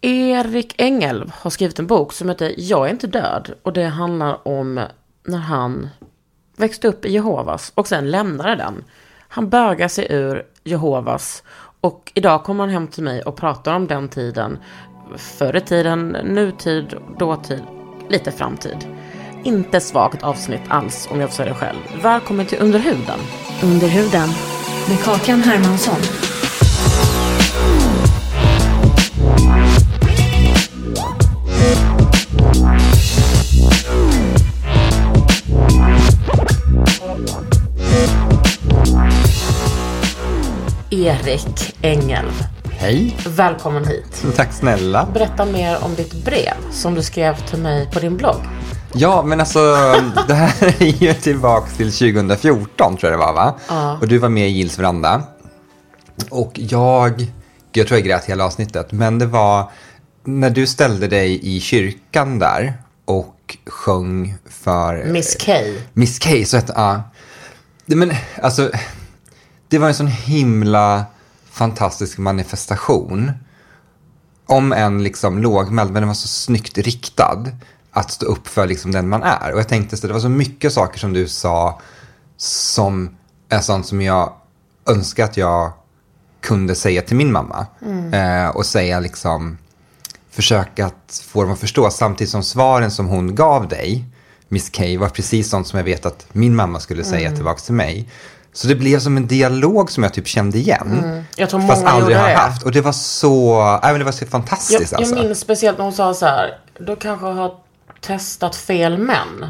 Erik Engelv har skrivit en bok som heter Jag är inte död. Och det handlar om när han växte upp i Jehovas och sen lämnade den. Han bögar sig ur Jehovas och idag kommer han hem till mig och pratar om den tiden. Förr i tiden, nutid, dåtid, lite framtid. Inte svagt avsnitt alls om jag får säga det själv. Välkommen till Underhuden. Under huden med Kakan Hermansson. Erik Engelv. Hej, Välkommen hit. tack snälla. Berätta mer om ditt brev som du skrev till mig på din blogg. Ja, men alltså det här är ju tillbaka till 2014 tror jag det var va? Ja. Och du var med i Gills veranda. Och jag, jag tror jag grät hela avsnittet, men det var när du ställde dig i kyrkan där och sjöng för Miss K. Miss K, så hette ja. Men alltså, det var en sån himla fantastisk manifestation. Om en liksom lågmäld, men den var så snyggt riktad. Att stå upp för liksom den man är. Och jag tänkte så det var så mycket saker som du sa som är sånt som jag önskar att jag kunde säga till min mamma. Eh, och säga liksom, försöka att få dem att förstå. Samtidigt som svaren som hon gav dig, Miss K, var precis sånt som jag vet att min mamma skulle säga tillbaka till mig. Så det blev som en dialog som jag typ kände igen. Jag tror Fast många aldrig gjorde har det. haft. Och det var så, nej, men det var så fantastiskt Jag, jag alltså. minns speciellt när hon sa så här, du kanske har testat fel män.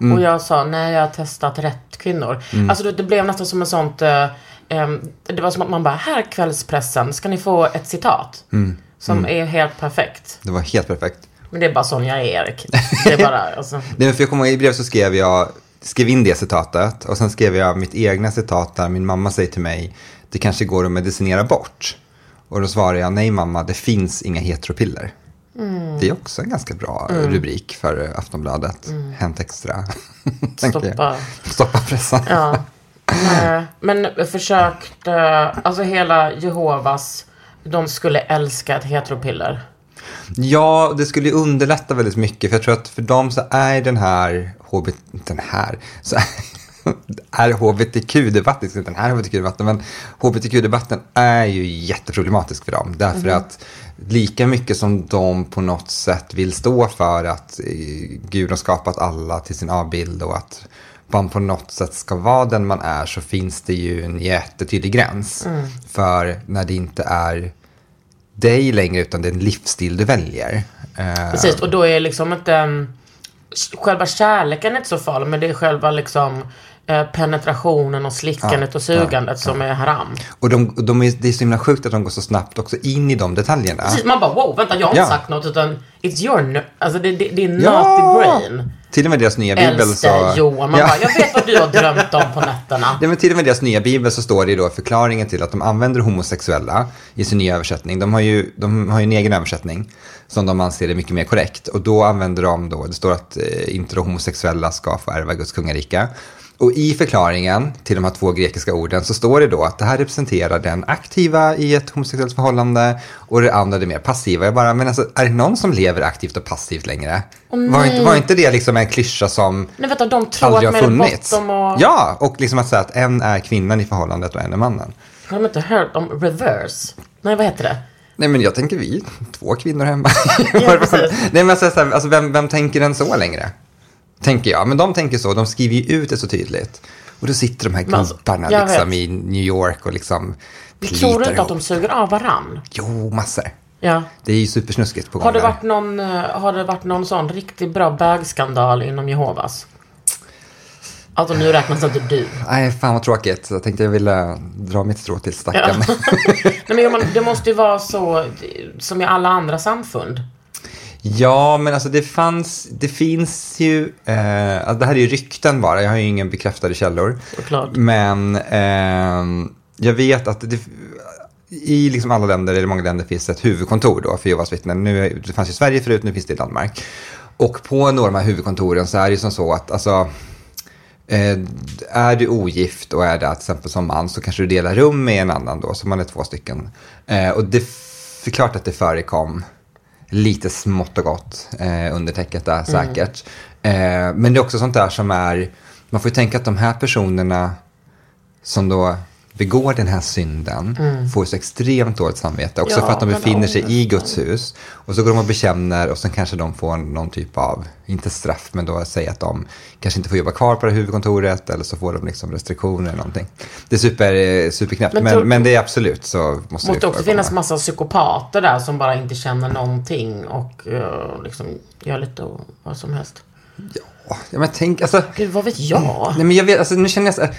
Mm. Och jag sa, nej jag har testat rätt kvinnor. Alltså det, det blev nästan som en sånt, eh, em, det var som att man bara, här kvällspressen ska ni få ett citat. Mm. Som är helt perfekt. Det var helt perfekt. Men det är bara sån jag är Erik. Det är bara, alltså. Nej, för jag kommer ihåg, i brev så skrev jag, skrev in det citatet och sen skrev jag mitt egna citat där min mamma säger till mig, det kanske går att medicinera bort. Och då svarar jag, nej mamma, det finns inga heteropiller. Det är också en ganska bra rubrik för Aftonbladet. Hänt extra. Stoppa. Stoppa pressen. Ja. Eh, Men försökte, alltså hela Jehovas, de skulle älska ett heteropiller. Ja, det skulle underlätta väldigt mycket. För jag tror att för dem så är den här, HB, den här, så är hbtq-debatten, inte den här hbtq-debatten, men hbtq-debatten är ju jätteproblematisk för dem. Därför att lika mycket som de på något sätt vill stå för att eh, Gud har skapat alla till sin avbild och att man på något sätt ska vara den man är så finns det ju en jättetydlig gräns. För när det inte är dig längre utan det är en livsstil du väljer. Eh, Precis, och då är liksom inte... Mm, själva kärleken är inte så farlig, men det är själva liksom eh, penetrationen och slickandet och sugandet som är haram. och de, de är, det är så himla sjukt att de går så snabbt också in i de detaljerna. Precis, man bara wow, vänta jag har inte Ja. sagt något utan it's your, alltså det, det, det är Ja! naughty brain. Till och med deras nya bibel Äldste så... Johan, man Ja. bara jag vet vad du har drömt om på nätterna. Ja, men till och med deras nya bibel så står det då förklaringen till att de använder homosexuella i sin nya översättning. De har ju, de har ju en egen översättning som de anser är mycket mer korrekt. Och då använder de då, det står att eh, inte de homosexuella ska få ärva Guds kungarika. Och i förklaringen till de här två grekiska orden så står det då att det här representerar den aktiva i ett homosexuellt förhållande och det andra det mer passiva. Jag bara, men alltså, är det någon som lever aktivt och passivt längre? var, inte, var inte det liksom en klyscha som Nej vänta, de tror aldrig har funnits? och... Ja, och liksom att säga att en är kvinnan i förhållandet och en är mannen. Har de inte hört om reverse? Nej, vad heter det? Nej men jag tänker vi, två kvinnor hemma. Ja. Nej men alltså, alltså vem, vem tänker den så längre? Tänker jag. Men de tänker så, de skriver ju ut det så tydligt. Och då sitter de här Men alltså, gubbarna jag liksom vet. i New York och liksom Tror du inte att de suger av varann? Jo, massor. Ja. Det är ju supersnuskigt på gång Har det, där. varit någon, eh, har det varit någon sån riktigt bra bögskandal inom Jehovas? Alltså nu räknas inte du. Nej, fan vad tråkigt. Jag tänkte jag ville dra mitt strå till stacken. Nej, men men det måste ju vara så som i alla andra samfund. Ja, men alltså det fanns, det finns ju, eh, alltså det här är ju rykten bara, jag har ju ingen bekräftade källor. Såklart. Men ehm, jag vet att det, i liksom alla länder, eller många länder, finns ett huvudkontor då för Jehovas vittnen. Nu, det fanns ju i Sverige förut, nu finns det i Danmark. Och på några av de här huvudkontoren så är det ju som så att, alltså, Eh, är du ogift och är det till exempel som man så kanske du delar rum med en annan då, så man är två stycken. Eh, och det är klart att det förekom lite smått och gott eh, under täcket där säkert. Eh, men det är också sånt där som är, man får ju tänka att de här personerna som då begår den här synden får så extremt dåligt samvete. Också Ja, för att de befinner sig i. Guds hus. Och så går de och bekänner och sen kanske de får någon typ av, inte straff, men då säger att de kanske inte får jobba kvar på det här huvudkontoret eller så får de liksom restriktioner eller någonting. Det är super, eh, superknäppt, Men men, men, det är absolut så måste, måste det också finnas massa psykopater där som bara inte känner någonting och eh, liksom gör lite vad som helst. Ja, men tänk, alltså, Gud, vad vet jag? Nej, men jag vet, alltså, nu känner jag så här,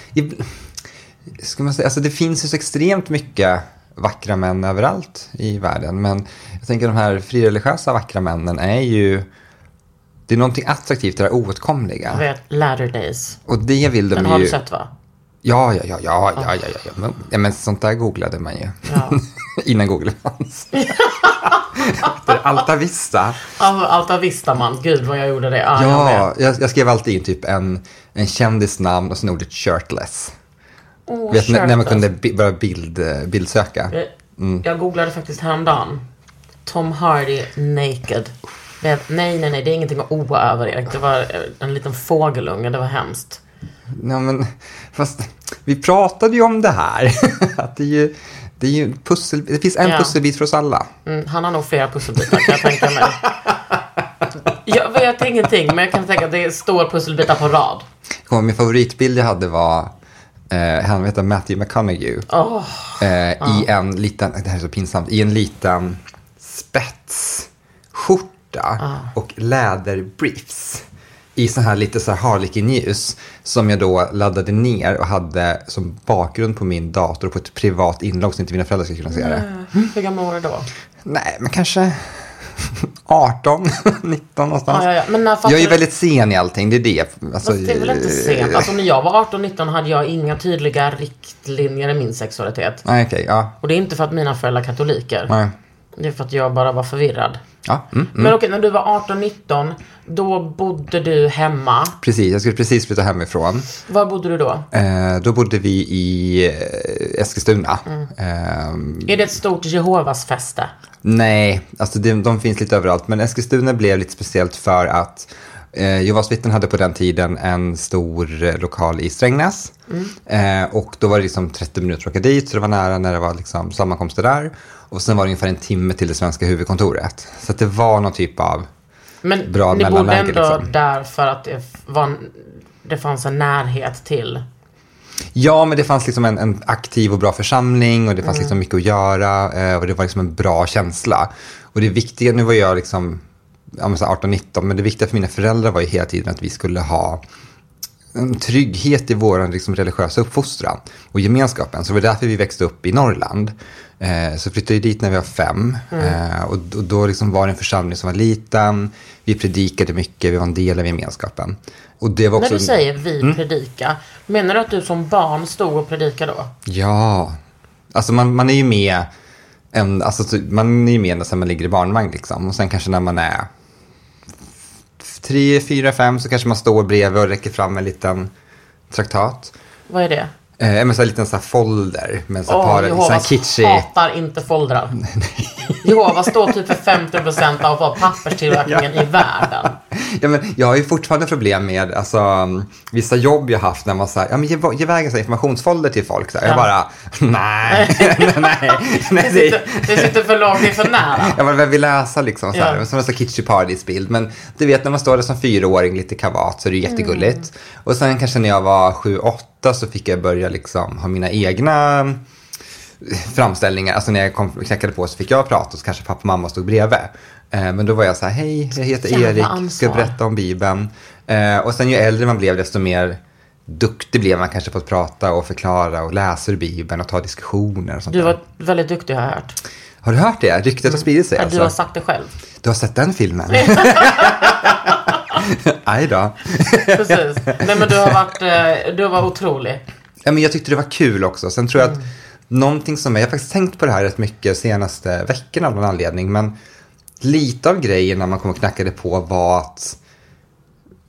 ska man säga, alltså, det finns ju så extremt mycket vackra män överallt i världen. Men jag tänker de här frireligiösa vackra männen är ju, det är någonting attraktivt i det här Jag oåtkomliga. vet, Latter Days. Och det vill de Den ju. har du sett va? Ja, ja, ja, ja, ja, ja, ja. Men, ja, men sånt där googlade man ju. Ja. Innan Google fanns. Efter Alta Vista. Alta Vista man. Gud vad jag gjorde det. Ja, jag Ja, jag, jag skrev alltid in typ en, en kändisnamn och sen ordet shirtless. Oh, Vet, när, när man kunde bi- börja bild, eh, bildsöka. Jag, Mm. jag googlade faktiskt häromdagen. Tom Hardy naked. Det, nej, nej, nej, det är ingenting att oa över Erik. Det var eh, en liten fågelunge, det var hemskt. Ja, men, fast vi pratade ju om det här. att det, är ju, det, är ju pussel, det finns en Ja. pusselbit för oss alla. Mm, han har nog flera pusselbitar kan jag tänka mig. Jag vet ingenting, men jag kan tänka att det står pusselbitar på rad. Min favoritbild jag hade var, eh, han heter Matthew McConaughey. Åh, Eh, I en liten, det här är så pinsamt, i en liten spetsskjorta och läderbriefs. I sån här lite så här harlekinljus som jag då laddade ner och hade som bakgrund på min dator på ett privat inlogg så inte mina föräldrar skulle kunna se det. hur gammal var du då? Nej, men kanske 18, 19 någonstans. Ja, ja, ja. Men Jag är du- väldigt sen i allting, det är det. Alltså, Fast det är väl inte sent? Alltså när jag var 18-19 hade jag inga tydliga riktlinjer i min sexualitet. Nej, okej, ja. Och det är inte för att mina föräldrar är katoliker. Nej. Det är för att jag bara var förvirrad. Ja, mm, mm. Men okej, när du var 18-19, då bodde du hemma. Precis, jag skulle precis flytta hemifrån. Var bodde du då? Eh, då bodde vi i eh, Eskilstuna. Mm. Eh, Är det ett stort Jehovas fäste? nej, alltså de, de finns lite överallt. Men Eskilstuna blev lite speciellt för att eh, Jehovas vittnen hade på den tiden en stor eh, lokal i Strängnäs. Eh, och då var det liksom 30 minuter att åka dit, så det var nära när det var liksom sammankomster där. Och sen var det ungefär en timme till det svenska huvudkontoret. Så det var någon typ av... Men Bra ni bodde mellanläge, ändå liksom. där för att det, var det fanns en närhet till. Ja, men det fanns liksom en, en aktiv och bra församling och det fanns liksom mycket att göra eh, och det var liksom en bra känsla. Och det viktiga, nu var jag liksom ja, men så här 18-19, men det viktiga för mina föräldrar var ju hela tiden att vi skulle ha en trygghet i vår liksom, religiösa uppfostran och gemenskapen. Så det var därför vi växte upp i Norrland. Eh, så flyttade vi dit när vi var fem. Eh, och, och då liksom var det en församling som var liten. Vi predikade mycket, vi var en del av gemenskapen. Och det var också... När du säger vi Mm. predika, menar du att du som barn stod och predikade då? Ja, alltså man, man är ju med, en, alltså, så- man är ju med när man ligger i barnvagn liksom. Och sen kanske när man är tre, fyra, fem så kanske man står bredvid och räcker fram en liten traktat. Vad är det? Eh, men så en liten så här folder med så Åh, par, så Jehovas kitschig. hatar inte foldrar. Jehovas står typ för 50% av vad papperstillverkningen i världen. ja, men jag har ju fortfarande problem med alltså, um, vissa jobb jag haft när man säger, ja men ge, ge iväg en informationsfolder till folk. Så här. Jag bara, nej, nej, nej. nej Det sitter, det sitter för långt, det är för nära. jag bara, vem vill läsa liksom? Så här. Ja. Som en sån kitschy paradisbild. Men du vet när man står där som fyraåring lite kavat så är det jättegulligt. Och sen kanske när jag var sju, åtta så fick jag börja liksom ha mina egna framställningar. Alltså när jag kom, knackade på så fick jag prata och så kanske pappa och mamma stod bredvid. Eh, men då var jag så här, hej, jag heter Jävla Erik, ansvar. ska berätta om Bibeln. Eh, och sen ju äldre man blev desto mer duktig blev man kanske på att prata och förklara och läsa ur Bibeln och ta diskussioner och sånt Du där. var väldigt duktig har jag hört. Har du hört det? Ryktet har spridit sig Ja, alltså. Du har sagt det själv. Du har sett den filmen? Aj då. Precis. Nej men du har varit, eh, du har varit otrolig. Ja, men jag tyckte det var kul också. Sen tror jag att någonting som jag har faktiskt tänkt på det här rätt mycket senaste veckorna av någon anledning, men lite av grejen när man kom och knackade på var att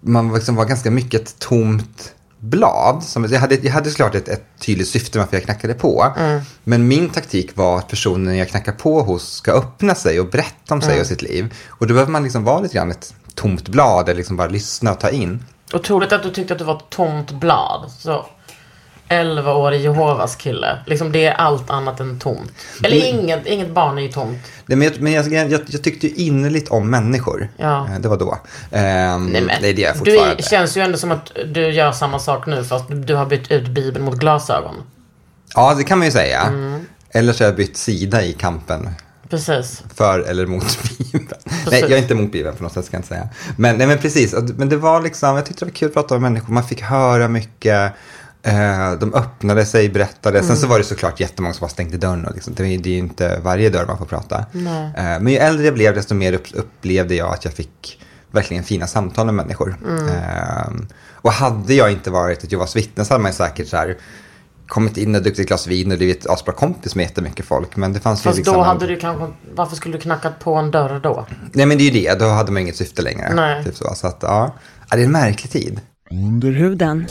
man liksom var ganska mycket ett tomt blad. Som, jag, hade, jag hade såklart ett, ett tydligt syfte med varför jag knackade på. Men min taktik var att personen jag knackar på hos ska öppna sig och berätta om sig och sitt liv. Och då behöver man liksom vara lite grann ett tomt blad eller liksom bara lyssna och ta in. Otroligt att du tyckte att du var ett tomt blad. Så 11-årig Jehovas kille. Liksom det är allt annat än tomt. Eller inget, inget barn är ju tomt. Nej, men jag, men jag, jag, jag tyckte ju innerligt om människor. Ja. Eh, Det var då. Ehm, Nej, men, det är det jag du fortfarande. är, känns ju ändå som att du gör samma sak nu fast du har bytt ut Bibeln mot glasögon. Ja, det kan man ju säga. Mm. Eller så har jag bytt sida i kampen Precis. för eller mot Bibeln. Nej, jag är inte emot Bibeln på något sätt, ska jag inte säga. Men, nej, men precis, men det var liksom, jag tyckte det var kul att prata med människor. Man fick höra mycket. Eh, de öppnade sig, berättade. Sen Mm. så var det såklart jättemånga som bara stängde dörren. Och liksom, det, är- ju inte varje dörr man får prata. Eh, men ju äldre jag blev, desto mer upp, upplevde jag att jag fick verkligen fina samtal med människor. Mm. Eh, och hade jag inte varit ett Jehovas vittne så hade man säkert så här, kommit in och druckit ett glas vin och blivit asbra kompis med jättemycket folk. Men det fanns ju Fast liksom... då en- hade du kanske, varför skulle du knackat på en dörr då? Nej men det är ju det, då hade man inget syfte längre. Nej. Typ så. så att, ja. ja, det är en märklig tid. Under huden.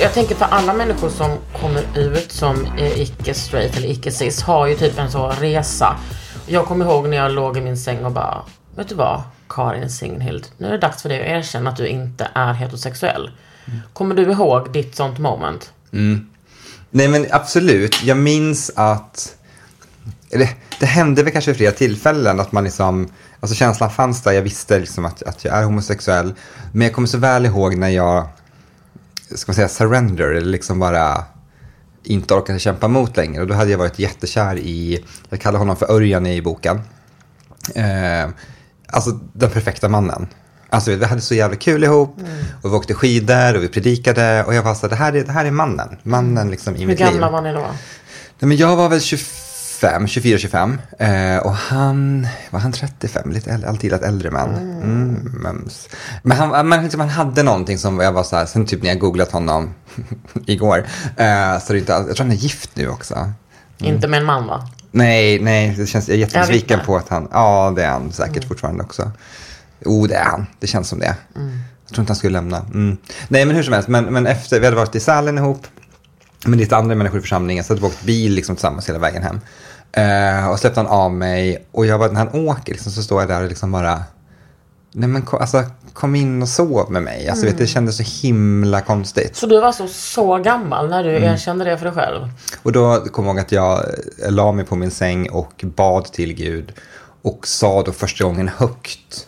Jag tänker för alla människor som kommer ut som icke-straight eller icke-cis har ju typ en så resa. Jag kommer ihåg när jag låg i min säng och bara, vet du vad Karin Signhild, nu är det dags för dig att erkänna att du inte är heterosexuell. Kommer du ihåg ditt sånt moment? Mm. Nej men absolut, jag minns att eller, det hände väl kanske vid flera tillfällen att man liksom, alltså känslan fanns där, jag visste liksom att, att jag är homosexuell. Men jag kommer så väl ihåg när jag, ska man säga surrender, eller liksom bara inte orkade kämpa emot längre. Och då hade jag varit jättekär i, jag kallar honom för Örjan i boken. Eh, alltså den perfekta mannen. Alltså vi hade så jävla kul ihop och vi åkte skidor och vi predikade och jag var så här, det här är, det här är mannen. Mannen liksom i Hur mitt liv. gamla var ni då? Nej, men jag var väl 25, 24, 25. Eh, och han, var han 35? Lite äldre, alltid gillat äldre män. Mm, mums. Men han, men liksom, han hade någonting som jag var så här, sen typ när jag googlat honom igår. Eh, så det inte, jag tror han är gift nu också. Inte med en man va? Nej, nej, det känns, jag är jättebesviken på att han, ja det är han säkert fortfarande också. Jo, det är han, det känns som det. Jag tror inte han skulle lämna. Mm. Nej, men hur som helst, men, men efter, vi hade varit i Sälen ihop, med lite andra människor i församlingen, så hade vi åkt bil liksom tillsammans hela vägen hem. Eh, och släppte han av mig, och jag bara, när han åker liksom, så står jag där och liksom bara, nej men ko- alltså, kom in och sov med mig. Alltså, vet, du, det kändes så himla konstigt. Så du var alltså så gammal när du Mm. erkände det för dig själv? Och då kom jag ihåg att jag eh, la mig på min säng och bad till Gud och sa då första gången högt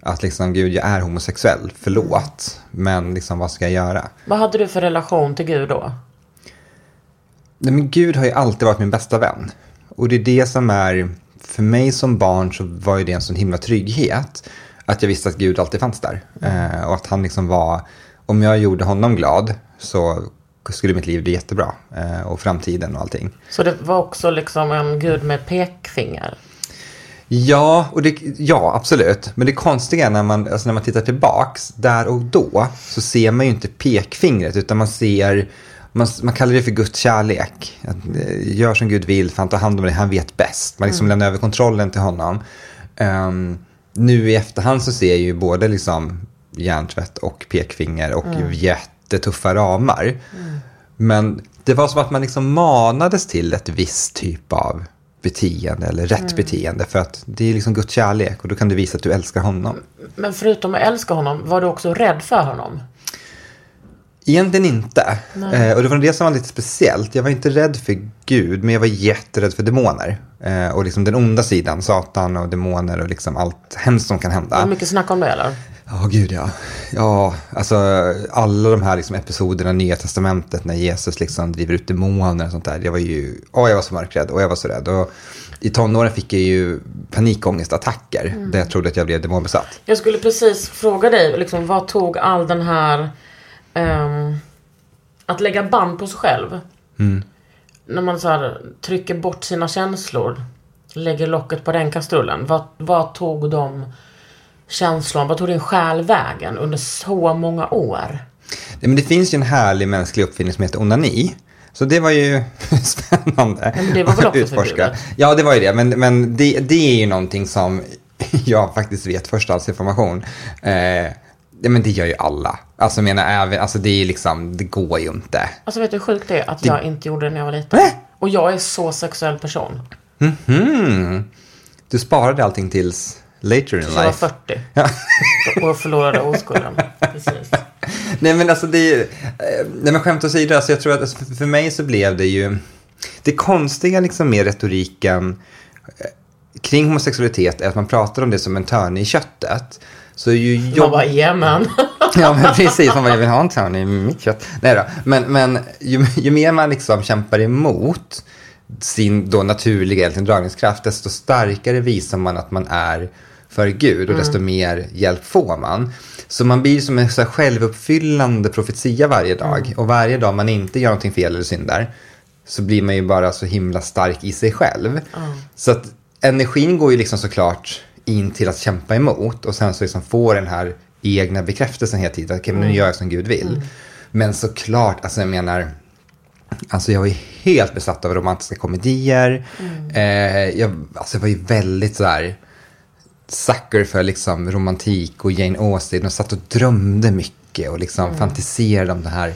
att liksom Gud, jag är homosexuell, förlåt, men liksom vad ska jag göra? Vad hade du för relation till Gud då? Nej, men Gud har ju alltid varit min bästa vän. Och det är det som är, för mig som barn så var ju det en sån himla trygghet. Att jag visste att Gud alltid fanns där. Eh, och att han liksom var, om jag gjorde honom glad så skulle mitt liv bli jättebra. Eh, och framtiden och allting. Så det var också liksom en Gud med pekfinger? Ja, och det, ja, absolut. Men det konstiga är när man, alltså när man tittar tillbaks, där och då, så ser man ju inte pekfingret, utan man ser, man, man kallar det för Guds kärlek. Att, eh, gör som Gud vill, för han tar hand om dig, han vet bäst. Man liksom lämnar över kontrollen till honom. Ehm, nu i efterhand så ser jag ju både liksom hjärntvätt och pekfinger och jättetuffa ramar. Men det var som att man liksom manades till ett visst typ av beteende eller rätt beteende. För att det är liksom Guds kärlek och då kan du visa att du älskar honom. Men förutom att älska honom, var du också rädd för honom? Egentligen inte. Eh, och det var det som var lite speciellt. Jag var inte rädd för Gud, men jag var jätterädd för demoner. Eh, och liksom den onda sidan, Satan och demoner och liksom allt hemskt som kan hända. mycket snack om det eller? Ja, gud ja. Ja, alltså alla de här liksom, episoderna i Nya Testamentet när Jesus liksom driver ut demoner och sånt där. Jag var ju, åh, jag var så mörkrädd och jag var så rädd. Och i tonåren fick jag ju panikångestattacker där jag trodde att jag blev demonbesatt. Jag skulle precis fråga dig, liksom, vad tog all den här... ehm, att lägga band på sig själv. När man så här, trycker bort sina känslor. Lägger locket på den kastrullen. Vad, vad tog de känslorna, vad tog din själ vägen under så många år? Nej, men det finns ju en härlig mänsklig uppfinning som heter onani. Så det var ju spännande Men det var väl också utforska. förbjudet? Ja, det var ju det. Men, men det, det är ju någonting som jag faktiskt vet förstahandsinformation. Eh, ja, men det gör ju alla. Alltså, menar, även, alltså det är liksom, det går ju inte. Alltså vet du hur sjukt det är att jag inte gjorde det när jag var liten? Nej. Och jag är så sexuell person. Hmm. Du sparade allting tills later in Så jag var life. 40. Och förlorade oskulden. Precis. Nej men alltså det är, eh, nej men skämt åsido, alltså jag tror att alltså, för- mig så blev det ju, det konstiga liksom med retoriken eh, kring homosexualitet är att man pratar om det som en törne i köttet. Så ju Man jobb... bara, jajamän. Ja, men precis. Man bara, jag vill ha en törne i mitt kött. Nej då. Men, men ju, ju mer man liksom kämpar emot sin då naturliga egentligen dragningskraft, desto starkare visar man att man är för Gud och desto mer hjälp får man. Så man blir som en så här självuppfyllande profetia varje dag. Och varje dag man inte gör någonting fel eller syndar så blir man ju bara så himla stark i sig själv. Så att energin går ju liksom såklart in till att kämpa emot och sen så liksom få den här egna bekräftelsen hela tiden. Okej, men nu gör jag som Gud vill. Men såklart, alltså jag menar, Alltså jag var ju helt besatt av romantiska komedier. Eh, jag, alltså jag var ju väldigt så här sucker för liksom romantik och Jane Austen och satt och drömde mycket och liksom fantiserade om den här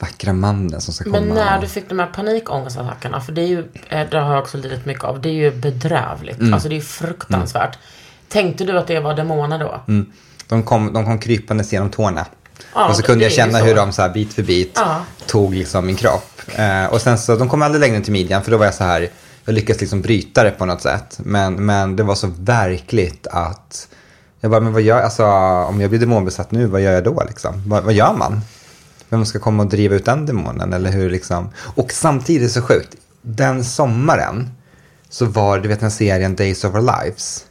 vackra mannen som ska komma. Men när du fick de här panikångestattackerna, för det är ju, eh, det har jag också lidit mycket av, det är ju bedrövligt. Alltså det är ju fruktansvärt. Tänkte du att det var demoner då? Mm. De, kom, de kom krypandes genom tårna. Ja, och så kunde jag känna hur de så här bit för bit Ja. tog liksom min kropp. Eh, och sen så, de kom aldrig längre än till midjan för då var jag så här, jag lyckades liksom bryta det på något sätt. Men, men det var så verkligt att, jag bara, men vad gör, alltså om jag blir demonbesatt nu, vad gör jag då liksom? Vad, vad gör man? Vem ska komma och driva ut den demonen eller hur liksom? Och samtidigt så sjukt, den sommaren så var det, du vet den serien Days of Our Lives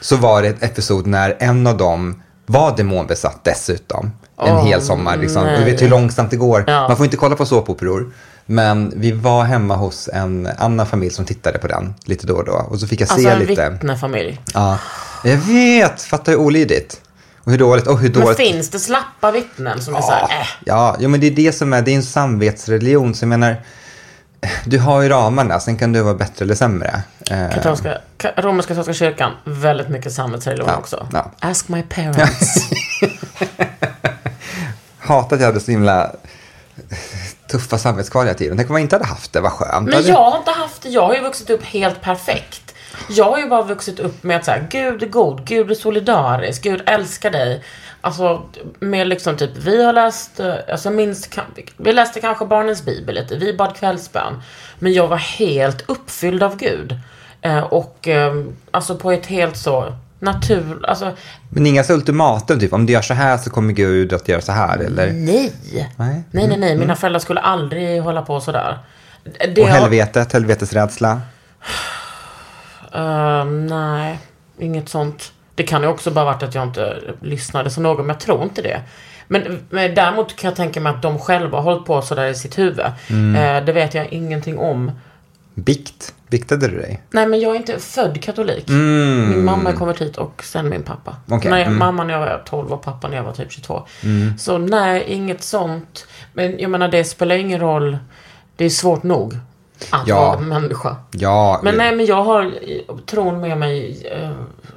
så var det ett episod när en av dem var demonbesatt dessutom. En Åh, hel sommar. Liksom. Och du vet hur långsamt det går. Ja. Man får inte kolla på såpoperor. Men vi var hemma hos en annan familj som tittade på den lite då och då. Och så fick jag se Alltså en lite. vittnefamilj. Ja. Jag vet, fattar hur olydigt. Och hur dåligt. Och hur Men dåligt. finns det slappa vittnen som är såhär, äh, Ja, ja, men det är det som är, det är en samvetsreligion. Så jag menar, du har ju ramarna, sen kan du vara bättre eller sämre. Eh, katolska, ka, romerska katolska kyrkan, väldigt mycket samhällsreligion Ja, också. ja. Ask my parents. hatar att jag hade så himla tuffa samvetskval hela tiden. Tänk om jag inte hade haft det, vad skönt. Men jag har inte haft det. Jag har ju vuxit upp helt perfekt. Jag har ju bara vuxit upp med att säga Gud är god, Gud är solidarisk, Gud älskar dig. Alltså med liksom typ, vi har läst, eh, alltså minst, vi läste kanske barnens bibel lite, vi bad kvällsbön. Men jag var helt uppfylld av Gud. Eh, och eh, alltså på ett helt så natur, alltså Men inga så ultimatum, typ om du gör så här så kommer Gud att göra så här, eller? nej. Nej. Nej, nej, nej. Mina föräldrar skulle aldrig hålla på sådär. Det Och har- helvetet, helvetesrädsla. Ehm, nej, inget sånt. Det kan ju också bara varit att jag inte lyssnade så noga, men jag tror inte det. Men, men däremot kan jag tänka mig att de själva har hållit på sådär i sitt huvud. Mm. Eh, det vet jag ingenting om. Bikt, biktade du dig? Nej, men jag är inte född katolik. Min mamma är konvertit och sen min pappa. Mm. Okej, Nej, mm. Mamma när jag var 12 och pappa när jag var typ 22. Så nej, inget sånt. Men jag menar, det spelar ingen roll. Det är svårt nog att Ja. vara människa. Ja, Men nej, men jag har eh, tron med mig eh,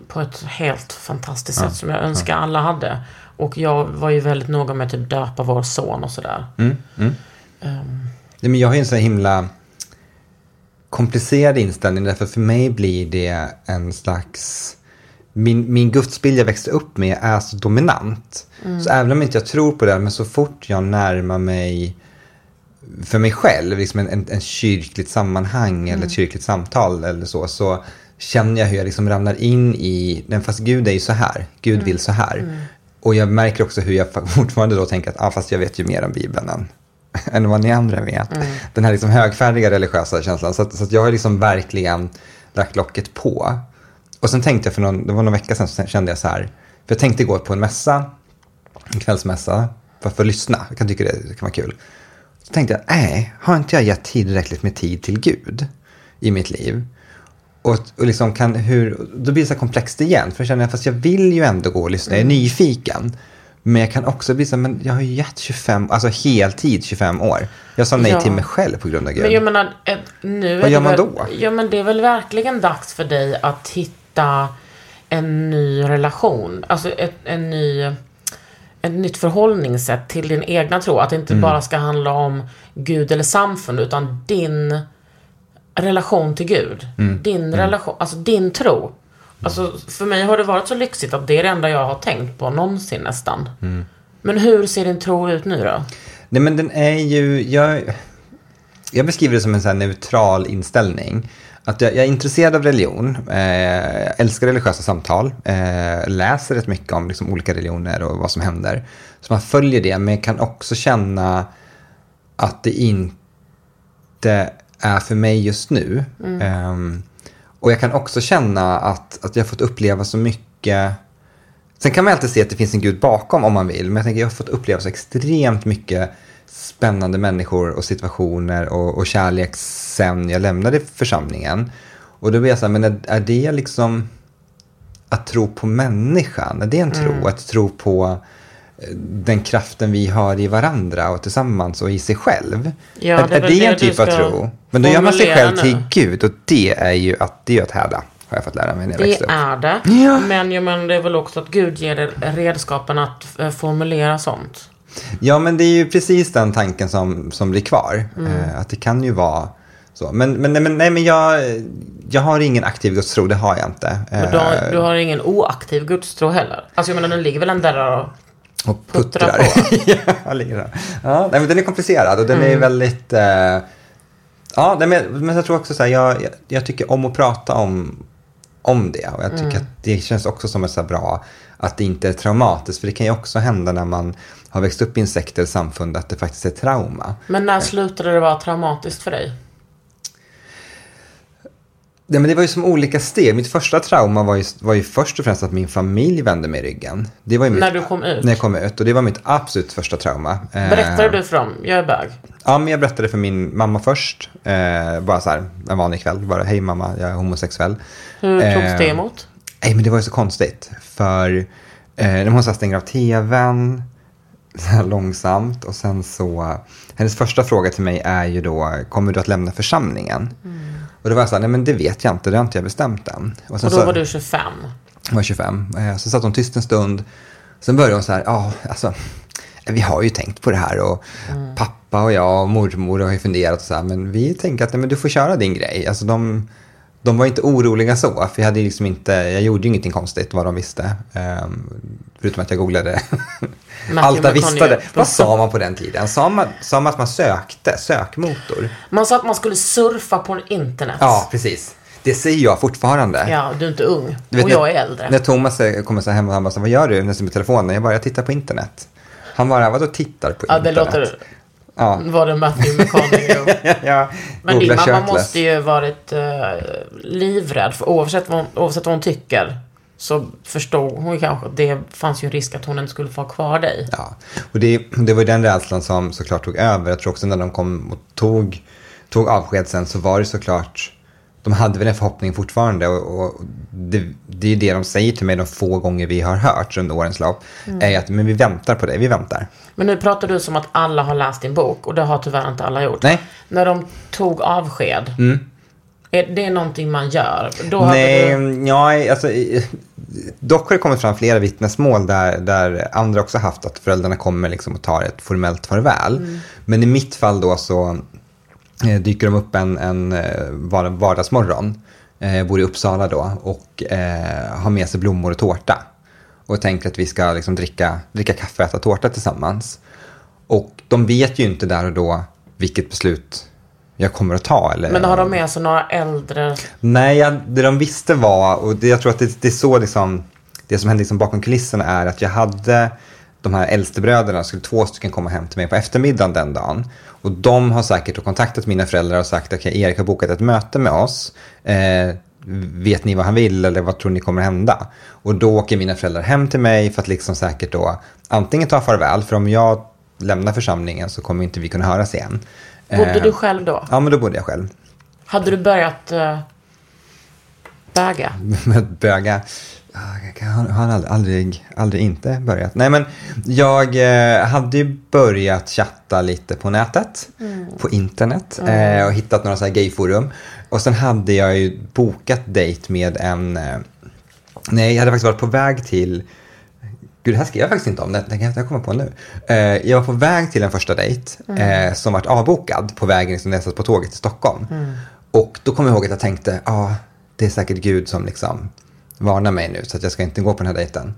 på ett helt fantastiskt sätt som jag önskar alla hade. Och jag var ju väldigt noga med att typ döpa vår son och sådär. Mm, Ehm, Nej, men jag har ju en så himla komplicerad inställning därför för mig blir det en slags min, min gudsbild jag växte upp med är så dominant. Så även om inte jag tror på det, men så fort jag närmar mig för mig själv, liksom en, en, en kyrkligt sammanhang eller ett kyrkligt samtal eller så, så känner jag hur jag liksom ramlar in i, den fast Gud är ju så här, Gud vill så här. Och jag märker också hur jag fortfarande då tänker att, ah, fast jag vet ju mer om Bibeln än, än vad ni andra vet. Den här liksom högfärdiga religiösa känslan. Så, att, så att jag har liksom verkligen lagt locket på. Och sen tänkte jag för någon, det var någon vecka sedan så kände jag så här, för jag tänkte gå på en mässa, en kvällsmässa, för, för att lyssna. Jag kan tycka det, det kan vara kul. Så tänkte jag, nej, har inte jag gett tillräckligt med tid till Gud i mitt liv? Och, och liksom kan, hur, då blir det så komplext igen. För jag känner, fast jag vill ju ändå gå och lyssna, jag är nyfiken. Men jag kan också bli så men jag har ju gett 25, alltså heltid 25 år. Jag sa nej Ja. till mig själv på grund av Gud. Men jag menar, ett, nu Vad gör man väl, då? Ja, men det är väl verkligen dags för dig att hitta en ny relation. Alltså ett, en ny, ett nytt förhållningssätt till din egna tro. Att det Mm. inte bara ska handla om Gud eller samfund, utan din relation till Gud. Mm. Din relation, alltså din tro. Alltså, för mig har det varit så lyxigt att det är det enda jag har tänkt på någonsin nästan. Mm. Men hur ser din tro ut nu då? Nej men den är ju, jag, jag beskriver det som en så neutral inställning. Att jag, jag är intresserad av religion, eh, älskar religiösa samtal, eh, läser rätt mycket om liksom, olika religioner och vad som händer. Så man följer det, men jag kan också känna att det inte är för mig just nu. Ehm, och jag kan också känna att, att jag har fått uppleva så mycket Sen kan man alltid se att det finns en gud bakom om man vill. Men jag tänker jag har fått uppleva så extremt mycket spännande människor och situationer och, och kärlek sen jag lämnade församlingen. Och då blir jag så här, men är, är det liksom att tro på människan? Är det en tro? Att tro på eh, den kraften vi har i varandra och tillsammans och i sig själv? Ja, är, det är det det en typ av tro? Men då gör man sig själv till Gud och det är ju att, det är att härda. Har jag fått lära mig när jag Det växte upp. är det. Ja. Men, ja, men det är väl också att Gud ger dig redskapen att eh, formulera sånt. Ja, men det är ju precis den tanken som, som blir kvar. Mm. Eh, att det kan ju vara så. Men, men, nej, men, nej, men jag, jag har ingen aktiv gudstro, det har jag inte. Men du Eh, har, du har ingen oaktiv gudstro heller. Alltså jag menar, den ligger väl ändå där och... och puttrar puttrar. ja, nej, men den är komplicerad och den Mm. är väldigt... Eh, ja, nej, men, men jag tror också så här, jag, jag, jag tycker om att prata om, om det. Och jag tycker Mm. att det känns också som ett så bra att det inte är traumatiskt. För det kan ju också hända när man har växt upp i en sekt eller samfund att det faktiskt är trauma. Men när slutade det vara traumatiskt för dig? Nej, men det var ju som olika steg. Mitt första trauma var ju, var ju först och främst att min familj vände mig ryggen. Det var mitt, När du kom ut? När jag kom ut. Och det var mitt absolut första trauma. Eh, Berättade du för dem? Jag är bög. Ja, men jag berättade för min mamma först. Eh, bara så här, en vanlig kväll. Bara, hej mamma, jag är homosexuell. Hur Eh, togs det emot? Nej, men det var ju så konstigt. För eh, hon så stänger av tvn, så långsamt. Och sen så, hennes första fråga till mig är ju då, kommer du att lämna församlingen? Och då var jag så här, nej men det vet jag inte, det har inte jag bestämt än. sen Och då så- var du 25. jag var 25. Eh, Så satt hon tyst en stund. Sen började hon så här, ja, alltså, vi har ju tänkt på det här och pappa och jag och mormor har ju funderat och så här, men vi tänker att nej, men du får köra din grej. Alltså de, de var inte oroliga så, för jag hade liksom inte, jag gjorde ju ingenting konstigt vad de visste. Ehm, förutom att jag googlade Alta vistade. Vad sa man på den tiden? Sa man, sa man att man sökte, sökmotor? Man sa att man skulle surfa på internet. Ja, precis. Det säger jag fortfarande. Ja, du är inte ung. Vet, och jag är äldre. När Thomas eh, kommer så hem och han bara, vad gör du när du med telefonen? Jag bara, jag tittar på internet. Han bara, vadå tittar på ja, det internet? låter... Ja. Var det Matthew McConaughey? ja, Men din mamma shirtless. måste ju varit uh, livrädd. För oavsett vad, hon, oavsett vad hon tycker så förstod hon ju kanske att det fanns ju en risk att hon inte skulle få ha kvar dig. Ja, och det, det var ju den rädslan som såklart tog över. Jag tror också när de kom och tog, tog avsked sen så var det såklart, de hade väl en förhoppning fortfarande och, och det, det är ju det de säger till mig de få gånger vi har hört under årens lopp. Är att men vi väntar på det, vi väntar. Men nu pratar du som att alla har läst din bok och det har tyvärr inte alla gjort. Nej. När de tog avsked, är det någonting man gör? Då Nej, du... ja, alltså, dock har det kommit fram flera vittnesmål där, där andra också haft att föräldrarna kommer liksom och tar ett formellt farväl. Men i mitt fall då så, dyker de upp en, en eh, var- vardagsmorgon, eh, bor i Uppsala då, och eh, har med sig blommor och tårta. Och tänker att vi ska liksom dricka, dricka kaffe och äta tårta tillsammans. Och de vet ju inte där och då vilket beslut jag kommer att ta. Eller, Men har de med sig några äldre? Nej, jag, det de visste var, och det, jag tror att det, det är så liksom, det som hände liksom bakom kulisserna är att jag hade de här äldstebröderna, skulle två stycken komma hem till mig på eftermiddagen den dagen. Och de har säkert kontaktat mina föräldrar och sagt att okay, Erik har bokat ett möte med oss. Eh, vet ni vad han vill eller vad tror ni kommer hända? Och då åker mina föräldrar hem till mig för att liksom säkert då antingen ta farväl, för om jag lämnar församlingen så kommer inte vi kunna höras igen. Bodde Eh, du själv då? Ja, men då bodde jag själv. Hade du börjat uh, böga? böga. Jag har aldrig, aldrig, aldrig inte börjat. Nej men jag eh, hade ju börjat chatta lite på nätet, på internet eh, och hittat några så här gayforum. Och sen hade jag ju bokat dejt med en, eh, nej jag hade faktiskt varit på väg till Gud, det här skrev jag faktiskt inte om, det, det kan jag komma på nu. Jag var på väg till en första dejt eh, som vart avbokad på vägen liksom, när jag satt på tåget till Stockholm. Och då kommer jag ihåg att jag tänkte, ja, ah, det är säkert Gud som liksom varnar mig nu så att jag ska inte gå på den här dejten.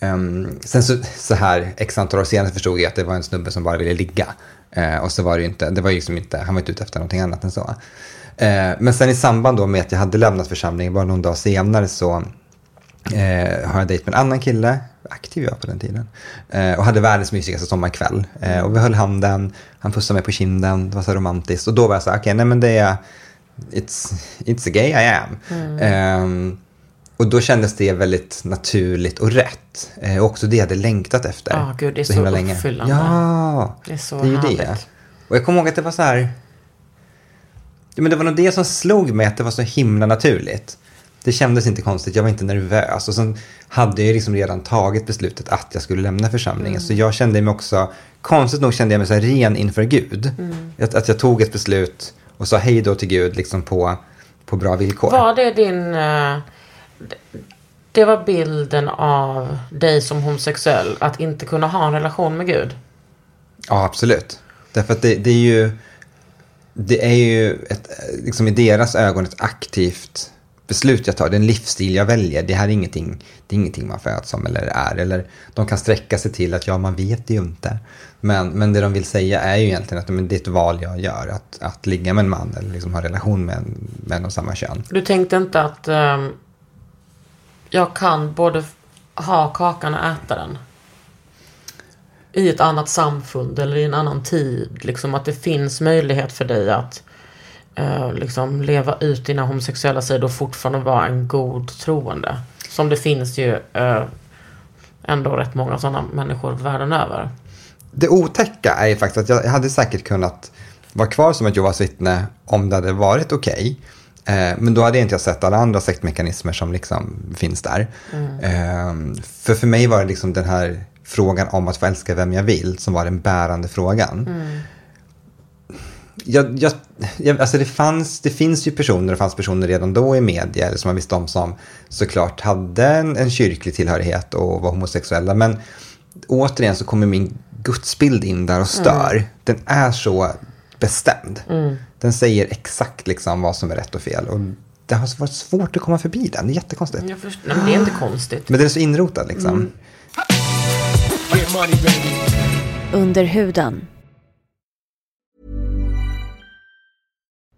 Ehm, sen så, så här, x antal år senare förstod jag att det var en snubbe som bara ville ligga. Eh, och så var det ju inte, det var ju liksom inte, han var inte ute efter någonting annat än så. Eh, men sen i samband då med att jag hade lämnat församlingen, bara någon dag senare så eh, har jag dejt med en annan kille, aktiv jag på den tiden, eh, och hade världens mysigaste sommarkväll. Eh, och vi höll handen, han pussade mig på kinden, det var så romantiskt. Och då var jag så här, okej, nej men det är, it's, it's a gay I am. Ehm, och då kändes det väldigt naturligt och rätt. Eh, och också det jag hade längtat efter. Ja, gud, det är så himla länge. uppfyllande. Ja, Det är så det är ju det. härligt. Och jag kommer ihåg att det var så här... Ja, men det var nog det som slog mig, att det var så himla naturligt. Det kändes inte konstigt, jag var inte nervös. Och sen hade jag ju liksom redan tagit beslutet att jag skulle lämna församlingen. Så jag kände mig också, konstigt nog kände jag mig så ren inför Gud. Att, att jag tog ett beslut och sa hej då till Gud liksom på, på bra villkor. Var det din... d- det var bilden av dig som homosexuell, att inte kunna ha en relation med Gud? Ja, absolut. Därför att det, det är ju, det är ju ett, liksom i deras ögon ett aktivt beslut jag tar. Det är en livsstil jag väljer. Det här är ingenting, det är ingenting man föds som eller är. Eller de kan sträcka sig till att ja, man vet ju inte. Men, men det de vill säga är ju egentligen att men, det är ett val jag gör. Att, att ligga med en man eller liksom ha relation med en med en av samma kön. Du tänkte inte att ehm, jag kan både ha kakan och äta den? I ett annat samfund eller i en annan tid. Liksom att det finns möjlighet för dig att eh, liksom leva ut dina homosexuella sidor och fortfarande vara en god troende. Som det finns ju eh, ändå rätt många sådana människor världen över. Det otäcka är ju faktiskt att jag hade säkert kunnat vara kvar som ett Jehovas vittne om det hade varit okej. Okay men då hade jag inte sett alla andra sektmekanismer som liksom finns där. Eh, för för mig var det liksom den här frågan om att få älska vem jag vill som var den bärande frågan. Jag, jag, jag, alltså det, fanns, det finns ju personer, det fanns personer redan då i media eller som man visste om som såklart hade en, en kyrklig tillhörighet och var homosexuella. Men återigen så kommer min gudsbild in där och stör. Den är så bestämd. Den säger exakt liksom vad som är rätt och fel. Och det har varit svårt att komma förbi den. Det är jättekonstigt. Jag först- Nej, men det är inte konstigt. Men den är så inrotad liksom. Under huden.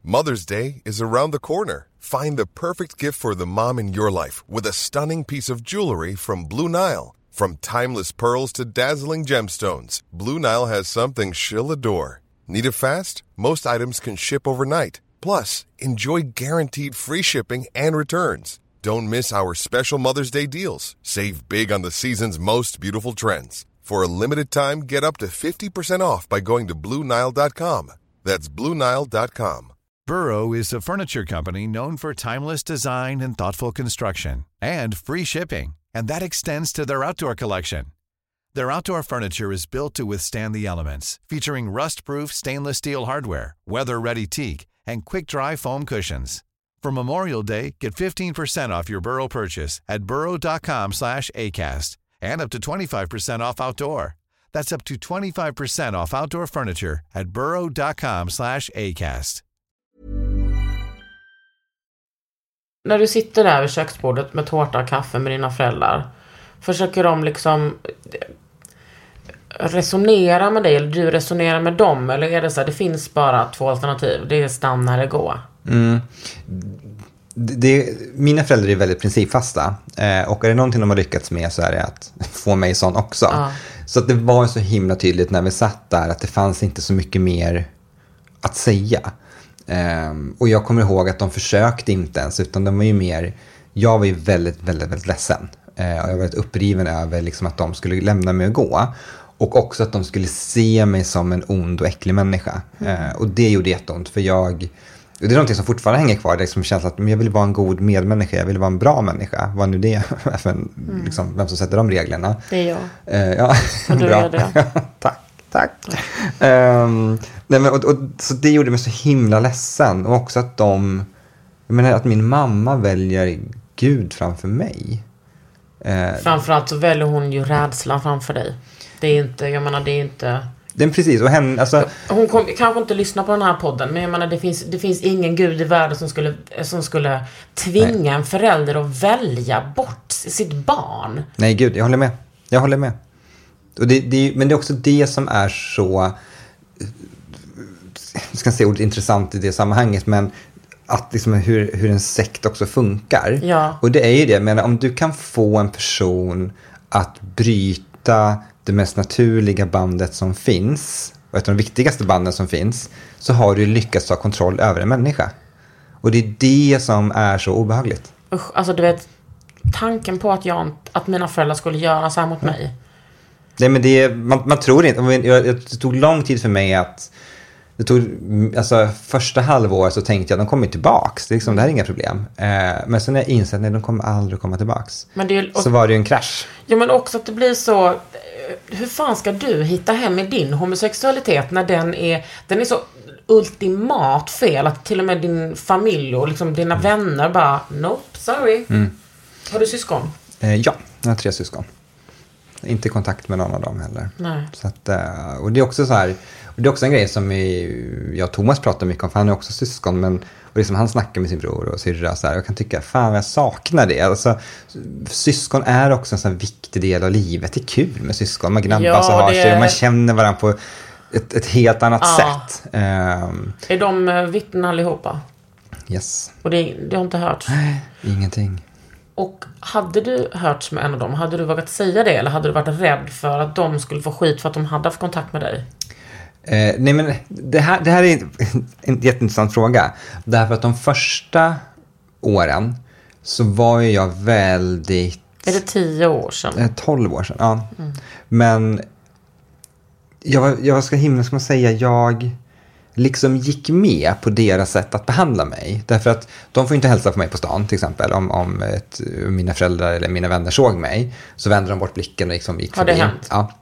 Mother's Day is around the corner. Find the perfect gift for the mom in your life with a stunning piece of jewelry from Blue Nile. From timeless pearls to dazzling gemstones, Blue Nile has something she'll adore. Need it fast? Most items can ship overnight. Plus, enjoy guaranteed free shipping and returns. Don't miss our special Mother's Day deals. Save big on the season's most beautiful trends. For a limited time, get up to 50% off by going to BlueNile.com. That's BlueNile.com. Burrow is a furniture company known for timeless design and thoughtful construction and free shipping, and that extends to their outdoor collection. Their outdoor furniture is built to withstand the elements, featuring rust-proof stainless steel hardware, weather-ready teak, and quick-dry foam cushions. For Memorial Day, get 15% off your Burrow purchase at burrow.com slash ACAST and up to 25% off outdoor. That's up to 25% off outdoor furniture at burrow.com slash ACAST. När du sitter där vid köksbordet med tårta och kaffe med dina föräldrar. Försöker de liksom resonera med dig eller du resonerar med dem? Eller är det så här, det finns bara två alternativ. Det är stanna eller gå. det, mina föräldrar är väldigt principfasta. Eh, och är det någonting de har lyckats med så är det att få mig sån också. Ja. Så att det var så himla tydligt när vi satt där att det fanns inte så mycket mer att säga. Ehm, och jag kommer ihåg att de försökte inte ens, utan de var ju mer, jag var ju väldigt, väldigt, väldigt ledsen. Eh, och jag var väldigt uppriven över liksom att de skulle lämna mig och gå. Och också att de skulle se mig som en ond och äcklig människa. Eh, och det gjorde jätteont, för jag, och det är någonting som fortfarande hänger kvar, det är liksom känslan att men jag vill vara en god medmänniska, jag vill vara en bra människa. Vad nu det är, för en, liksom, vem som sätter de reglerna. Det är jag. Eh, ja, Och du bra. är det. tack, tack. Ehm, nej, men, och, och, så det gjorde mig så himla ledsen. Och också att de, jag menar att min mamma väljer Gud framför mig. Eh, Framförallt så väljer hon ju rädslan framför dig. Det är inte, jag menar det är inte... den precis, och henne, alltså, Hon kom, kanske inte lyssna på den här podden, men jag menar det finns, det finns ingen gud i världen som skulle, som skulle tvinga en förälder att välja bort sitt barn. nej gud, jag håller med. Jag håller med. Och det, det, men det är också det som är så, jag ska inte säga ordet intressant i det sammanhanget, men att liksom hur, hur en sekt också funkar. Ja. Och det är ju det, men om du kan få en person att bryta det mest naturliga bandet som finns, och ett av de viktigaste banden som finns, så har du lyckats ta kontroll över en människa. Och det är det som är så obehagligt. Usch, alltså du vet, tanken på att, jag, att mina föräldrar skulle göra så här mot mig. Nej, men det är, man, man tror inte, jag, jag, det tog lång tid för mig att det tog, mm, alltså första halvåret så tänkte jag de kommer tillbaks, det, är liksom, det här är inga problem. Eh, men sen när jag insett att de kommer aldrig komma tillbaks. Och, Så var det ju en krasch. ja, men också att det blir så... eh, Hur fan ska du hitta hem i din homosexualitet när den är, den är så ultimat fel att till och med din familj och liksom dina Mm. vänner bara Nope, sorry. Har du syskon? Eh, ja, jag har tre syskon. Inte i kontakt med någon av dem heller. Nej. Så att, eh, och det är också så här, det är också en grej som jag och Thomas pratar mycket om, för han är också syskon, men och liksom han snackar med sin bror och syrra så här, jag kan tycka, fan jag saknar det. Alltså, syskon är också en sån viktig del av livet. Det är kul med syskon, man gnabbas Ja, och har det sig och man känner varandra på ett, ett helt annat Ja. sätt. Ehm, Är de eh, vittnen allihopa? yes, Och det, det har inte hörts? ingenting. Och hade du hörts med en av dem, hade du vågat säga det? Eller hade du varit rädd för att de skulle få skit för att de hade haft kontakt med dig? Eh, nej men det här, det här är en, jätteintressant fråga. Därför att de första åren så var ju jag väldigt... Är det tio år sedan? Eh, 12 år sedan, ja. Men jag, var- jag ska himla, ska man säga, jag liksom gick med på deras sätt att behandla mig. Därför att de får inte hälsa på mig på stan till exempel. Om, om ett, mina föräldrar eller mina vänner såg mig så vände de bort blicken och liksom gick Har det förbi. hänt? Ja.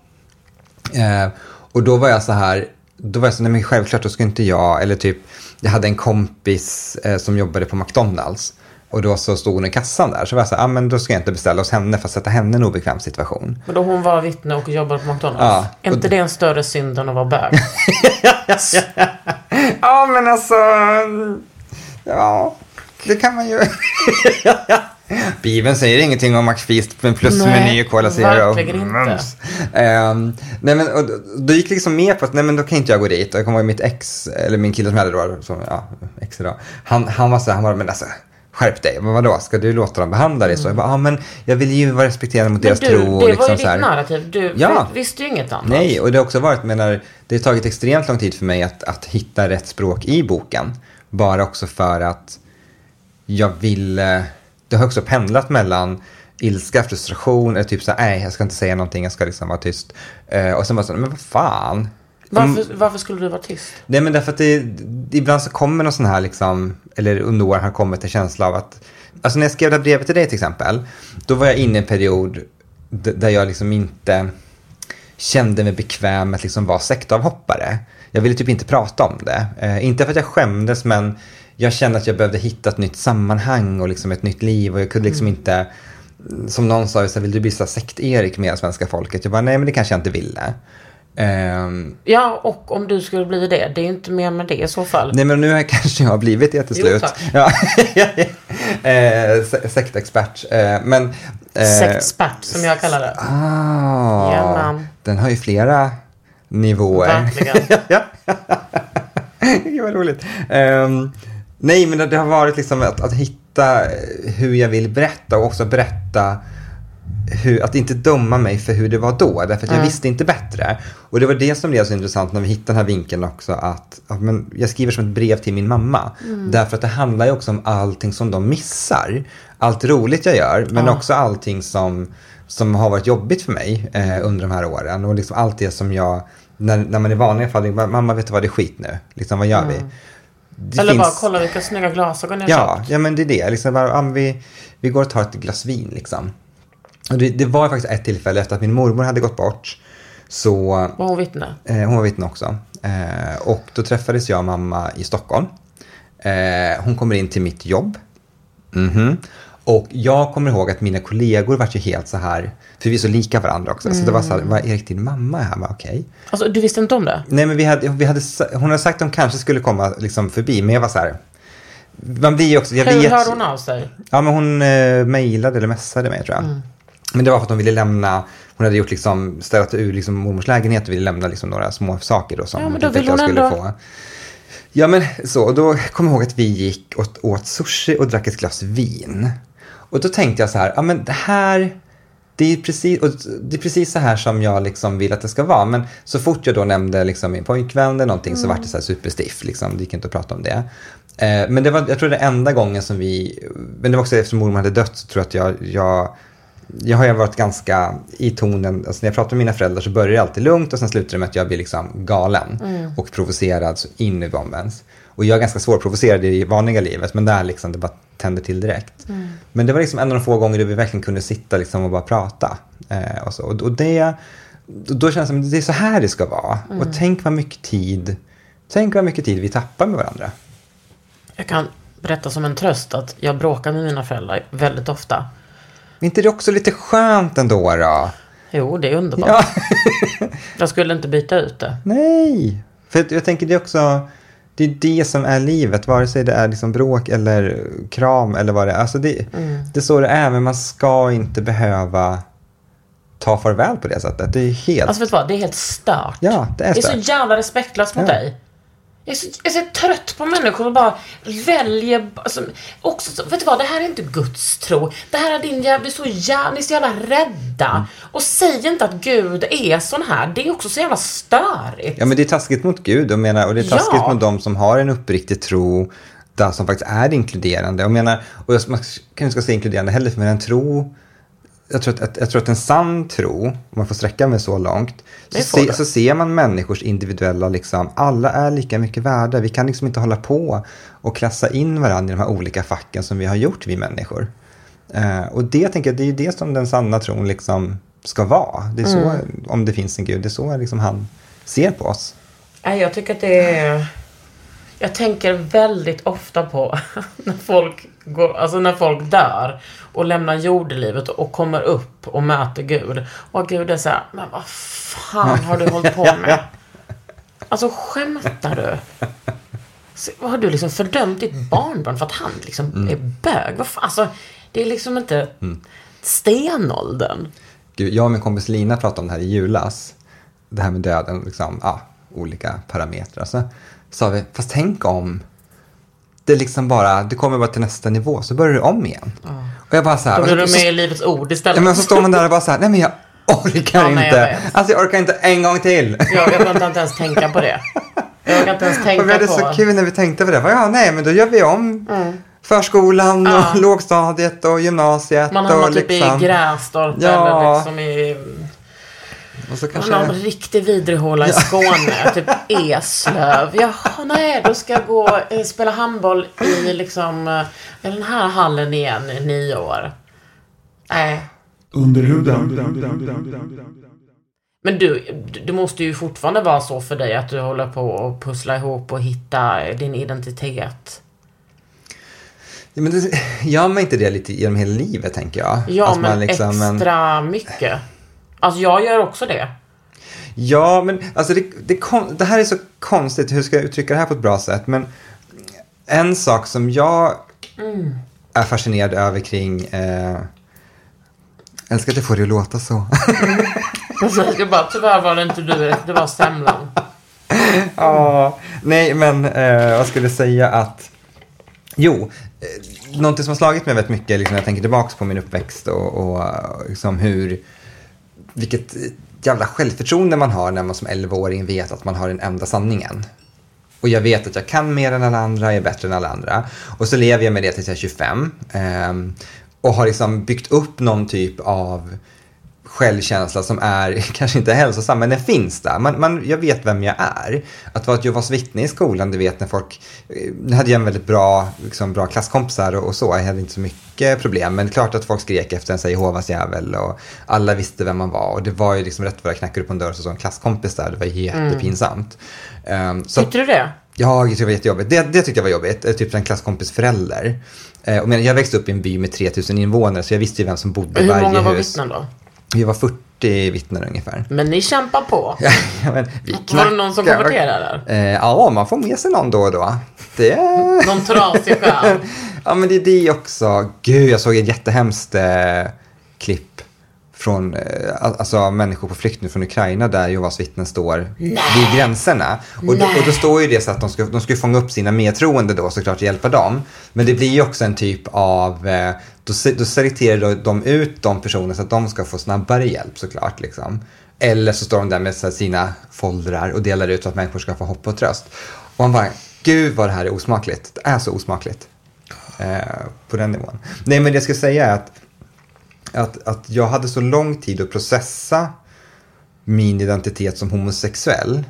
Eh, och då var jag så här, då var jag så, nej men självklart då ska inte jag, eller typ, jag hade en kompis eh, som jobbade på McDonalds. Och då så stod hon i kassan där, så var jag så här, ah, men då ska jag inte beställa hos henne för att sätta henne i en obekväm situation. Men då hon var vittne och jobbade på McDonalds? Ja, Är inte det en större synd än att vara bög? Ja, men alltså, ja, det kan man ju. Bibeln säger ingenting om McFeast med plus Nej, meny och Cola Zero. verkligen inte. Mums. Ehm, nej, men, och, då- gick liksom med på att nej, men då kan inte jag gå dit. Jag kommer ihåg mitt ex, eller min kille som jag hade då, som, ja, ex idag. Han, han var så här, han var, men alltså, skärp dig. Men vadå, ska du låta dem behandla dig så? Jag bara, ja, men jag vill ju vara respekterande mot. Men deras du, tro. det och var liksom ju så ditt här. narrativ. Du Ja. visste ju inget annat. Nej, och det har också varit, menar, det har tagit extremt lång tid för mig att, att hitta rätt språk i boken. Bara också för att jag ville, det har också pendlat mellan ilska, frustration, eller typ så nej jag ska inte säga någonting, jag ska liksom vara tyst. Eh, och sen bara så, men vad fan. Varför, Mm, varför skulle du vara tyst? Nej men därför att det, ibland så kommer någon sån här liksom, eller under åren har kommit en känsla av att, alltså när jag skrev det här brevet till dig till exempel, då var jag inne i en period där jag liksom inte kände mig bekväm med att liksom vara sektavhoppare. Jag ville typ inte prata om det. Eh, inte för att jag skämdes men jag kände att jag behövde hitta ett nytt sammanhang och liksom ett nytt liv och jag kunde liksom inte som någon sa, så vill du bli sekt-Erik med svenska folket? Jag bara, nej men det kanske jag inte ville. Ehm, Ja, och om du skulle bli det, det är ju inte mer med det i så fall. nej men nu har jag kanske jag blivit det till Jo, slut. tack. ja, eh, se- sektexpert. Eh, men... Eh, Sektspert, som jag kallar det. Ah, den har ju flera nivåer. Verkligen. ja. Gud vad roligt. Ehm, nej, men det, det har varit liksom att, att hitta hur jag vill berätta och också berätta hur, att inte döma mig för hur det var då, därför att jag visste inte bättre. Och det var det som blev så intressant när vi hittade den här vinkeln också, att, att men, jag skriver som ett brev till min mamma. Därför att det handlar ju också om allting som de missar. Allt roligt jag gör, men också allting som, som har varit jobbigt för mig eh, under de här åren. Och liksom allt det som jag, när, när man i vanliga fall, mamma vet du vad, det är skit nu. Liksom, vad gör vi? Det Eller bara finns- kolla vilka snygga glasögon jag Ja, köpt. ja men det är det. Liksom bara, vi, vi går och tar ett glas vin liksom. Och det, det var faktiskt ett tillfälle efter att min mormor hade gått bort. Så Var hon vittne? eh, hon var vittne också. Eh, och då träffades jag och mamma i Stockholm. Eh, hon kommer in till mitt jobb. Mhm. Och jag kommer ihåg att mina kollegor var ju helt så här, för vi är så lika varandra också. Så det var så här, var Erik din mamma är här? Okej. Alltså, du visste inte om det? Nej men vi hade, vi hade, hon hade sagt att de kanske skulle komma liksom förbi, men jag var så här. Man blir ju också, jag Hur vet. hörde hon av sig? Ja, men hon eh, mejlade eller messade mig tror jag. Mm. Men det var för att hon ville lämna, hon hade gjort liksom, ställt ur liksom mormors lägenhet och ville lämna liksom några små saker då som Ja, men då tänkte vill att jag hon skulle ändå- få. Ja men så, och då kommer jag ihåg att vi gick och åt sushi och drack ett glas vin. Och då tänkte jag så här, ja men det här, det är precis, och det är precis så här som jag liksom vill att det ska vara. Men så fort jag då nämnde liksom min pojkvän eller någonting så var det så här superstiff. Liksom. Det gick inte att prata om det. Eh, men det var, jag tror det enda gången som vi, men det var också eftersom mormor hade dött så tror jag att jag, jag jag har ju varit ganska i tonen, alltså när jag pratar med mina föräldrar så börjar det alltid lugnt och sen slutar det med att jag blir liksom galen och provocerad så in i bombens. Och jag är ganska svårprovocerad i vanliga livet men där liksom det bara tänder till direkt. Men det var liksom en av de få gånger då vi verkligen kunde sitta liksom och bara prata. Eh, och, så. och, och det, då känns det som att det är så här det ska vara. Och tänk vad mycket tid, tänk vad mycket tid vi tappar med varandra. Jag kan berätta som en tröst att jag bråkar med mina föräldrar väldigt ofta. Men inte det också lite skönt ändå då? Jo, det är underbart. Ja. Jag skulle inte byta ut det. Nej, för att jag tänker det är också, det är det som är livet, vare sig det är liksom bråk eller kram eller vad det är. Alltså det, det är så det är, men man ska inte behöva ta farväl på det sättet. Det är helt... Alltså vet du vad, det är helt stört. Ja, det är Det är så stört. jävla respektlöst mot Ja. dig. Jag är, så, jag är så trött på människor som bara väljer... Alltså, också, så- vet du vad, det här är inte Guds tro. Det här är din jävla... Så jävla, ni är så jävla rädda. Mm. Och säg inte att Gud är sån här. Det är också så jävla störigt. Ja, men det är taskigt mot Gud och, menar, och det är taskigt Ja. mot de som har en uppriktig tro där som faktiskt är inkluderande. Jag menar, och jag, man kan inte ska säga inkluderande heller, för en tro jag tror, att, jag tror att en sann tro, om man får sträcka mig så långt, så, se, så ser man människors individuella, liksom, alla är lika mycket värda. Vi kan liksom inte hålla på och klassa in varandra i de här olika facken som vi har gjort, vi människor. Eh, och det tänker jag, det är ju det som den sanna tron liksom ska vara. Det är så, Mm. om det finns en gud, det är så liksom han ser på oss. Jag tycker att det är... Jag tänker väldigt ofta på när folk, går, alltså när folk dör och lämnar jordelivet och kommer upp och möter Gud. Och Gud är så här, men vad fan har du hållit på med? Alltså skämtar du? Så, har du liksom fördömt ditt barnbarn för att han liksom är bög? Vad fan? Alltså, det är liksom inte stenåldern. Gud, jag och min kompis Lina pratade om det här i julas. Det här med döden, liksom, ja, olika parametrar. Så sa vi, fast tänk om det liksom bara, det kommer bara till nästa nivå, så börjar du om igen. Och jag bara så här, Då blir och du med i Livets Ord istället. ja, men så står man där och bara så här, nej men jag orkar Ja, nej, jag inte. vet. alltså jag orkar inte en gång till. Jag orkar inte ens tänka på det. Jag orkar inte ens tänka och vi hade på... så kul när vi tänkte på det. Ja, nej men då gör vi om förskolan och Ja. lågstadiet och gymnasiet. Man och hamnar typ liksom, i Grästorp Ja. eller liksom i och så man kanske, en riktig vidrihåla i Skåne. typ Eslöv. Jaha, nej, då ska jag gå eh, spela handboll i liksom eh, den här hallen igen i nio år. Nej. Under huden. Men du, det måste ju fortfarande vara så för dig att du håller på att pussla ihop och hitta din identitet. Ja, men det, gör man inte det lite genom hela livet, tänker jag? Ja, Att men man liksom- men- extra mycket. Alltså jag gör också det. Ja, men alltså det, det, det här är så konstigt, hur ska jag uttrycka det här på ett bra sätt? Men en sak som jag är fascinerad över kring, eh, älskar att jag får det att låta så. Precis, jag bara, tyvärr var det inte du, det var semlan. Ja, nej men eh, vad skulle jag säga att, jo, eh, någonting som har slagit mig väldigt mycket liksom, när jag tänker tillbaka på min uppväxt och, och liksom hur, vilket jävla självförtroende man har när man som 11-åring vet att man har den enda sanningen. Och jag vet att jag kan mer än alla andra, jag är bättre än alla andra. Och så lever jag med det tills jag är 25. Eh, och har liksom byggt upp någon typ av självkänsla som är kanske inte hälsosam, men den finns där. Man, man, jag vet vem jag är. Att vara ett Jehovas vittne i skolan, du vet när folk... eh, Nu hade jag en väldigt bra, liksom, bra klasskompisar och, och så, jag hade inte så mycket problem. Men det är klart att folk skrek efter en, Jehovas jävel och alla visste vem man var. Och det var ju liksom rätt vad jag knackade på en dörr och så en klasskompis där, det var jättepinsamt. Ehm, så att- Tyckte du det? Ja, jag tyckte det var jättejobbigt. Det, det tyckte jag var jobbigt. Eh, Typ en klasskompis förälder. Eh, och men jag växte upp i en by med 3000 invånare så jag visste ju vem som bodde i Hur varje många var hus. vittnen då? Vi var 40 vittnen ungefär. Men ni kämpar på. Ja, men vi Var det någon som konverterade? Eh, ja, man får med sig någon då och då. Det... Någon trasig själ? ja, men det är det också. Gud, jag såg ett jättehemskt eh, klipp från eh, alltså, människor på flykt nu från Ukraina där Jehovas vittnen står vid gränserna. Och då, och då står ju det så att de ska, de ska fånga upp sina medtroende då såklart och hjälpa dem. Men det blir ju också en typ av, eh, då, då selekterar de ut de personerna så att de ska få snabbare hjälp såklart. Liksom. Eller så står de där med sina foldrar och delar ut så att människor ska få hopp och tröst. Och man bara, gud vad det här är osmakligt. Det är så osmakligt. Eh, på den nivån. Nej men det jag ska säga är att att, att jag hade så lång tid att processa min identitet som homosexuell.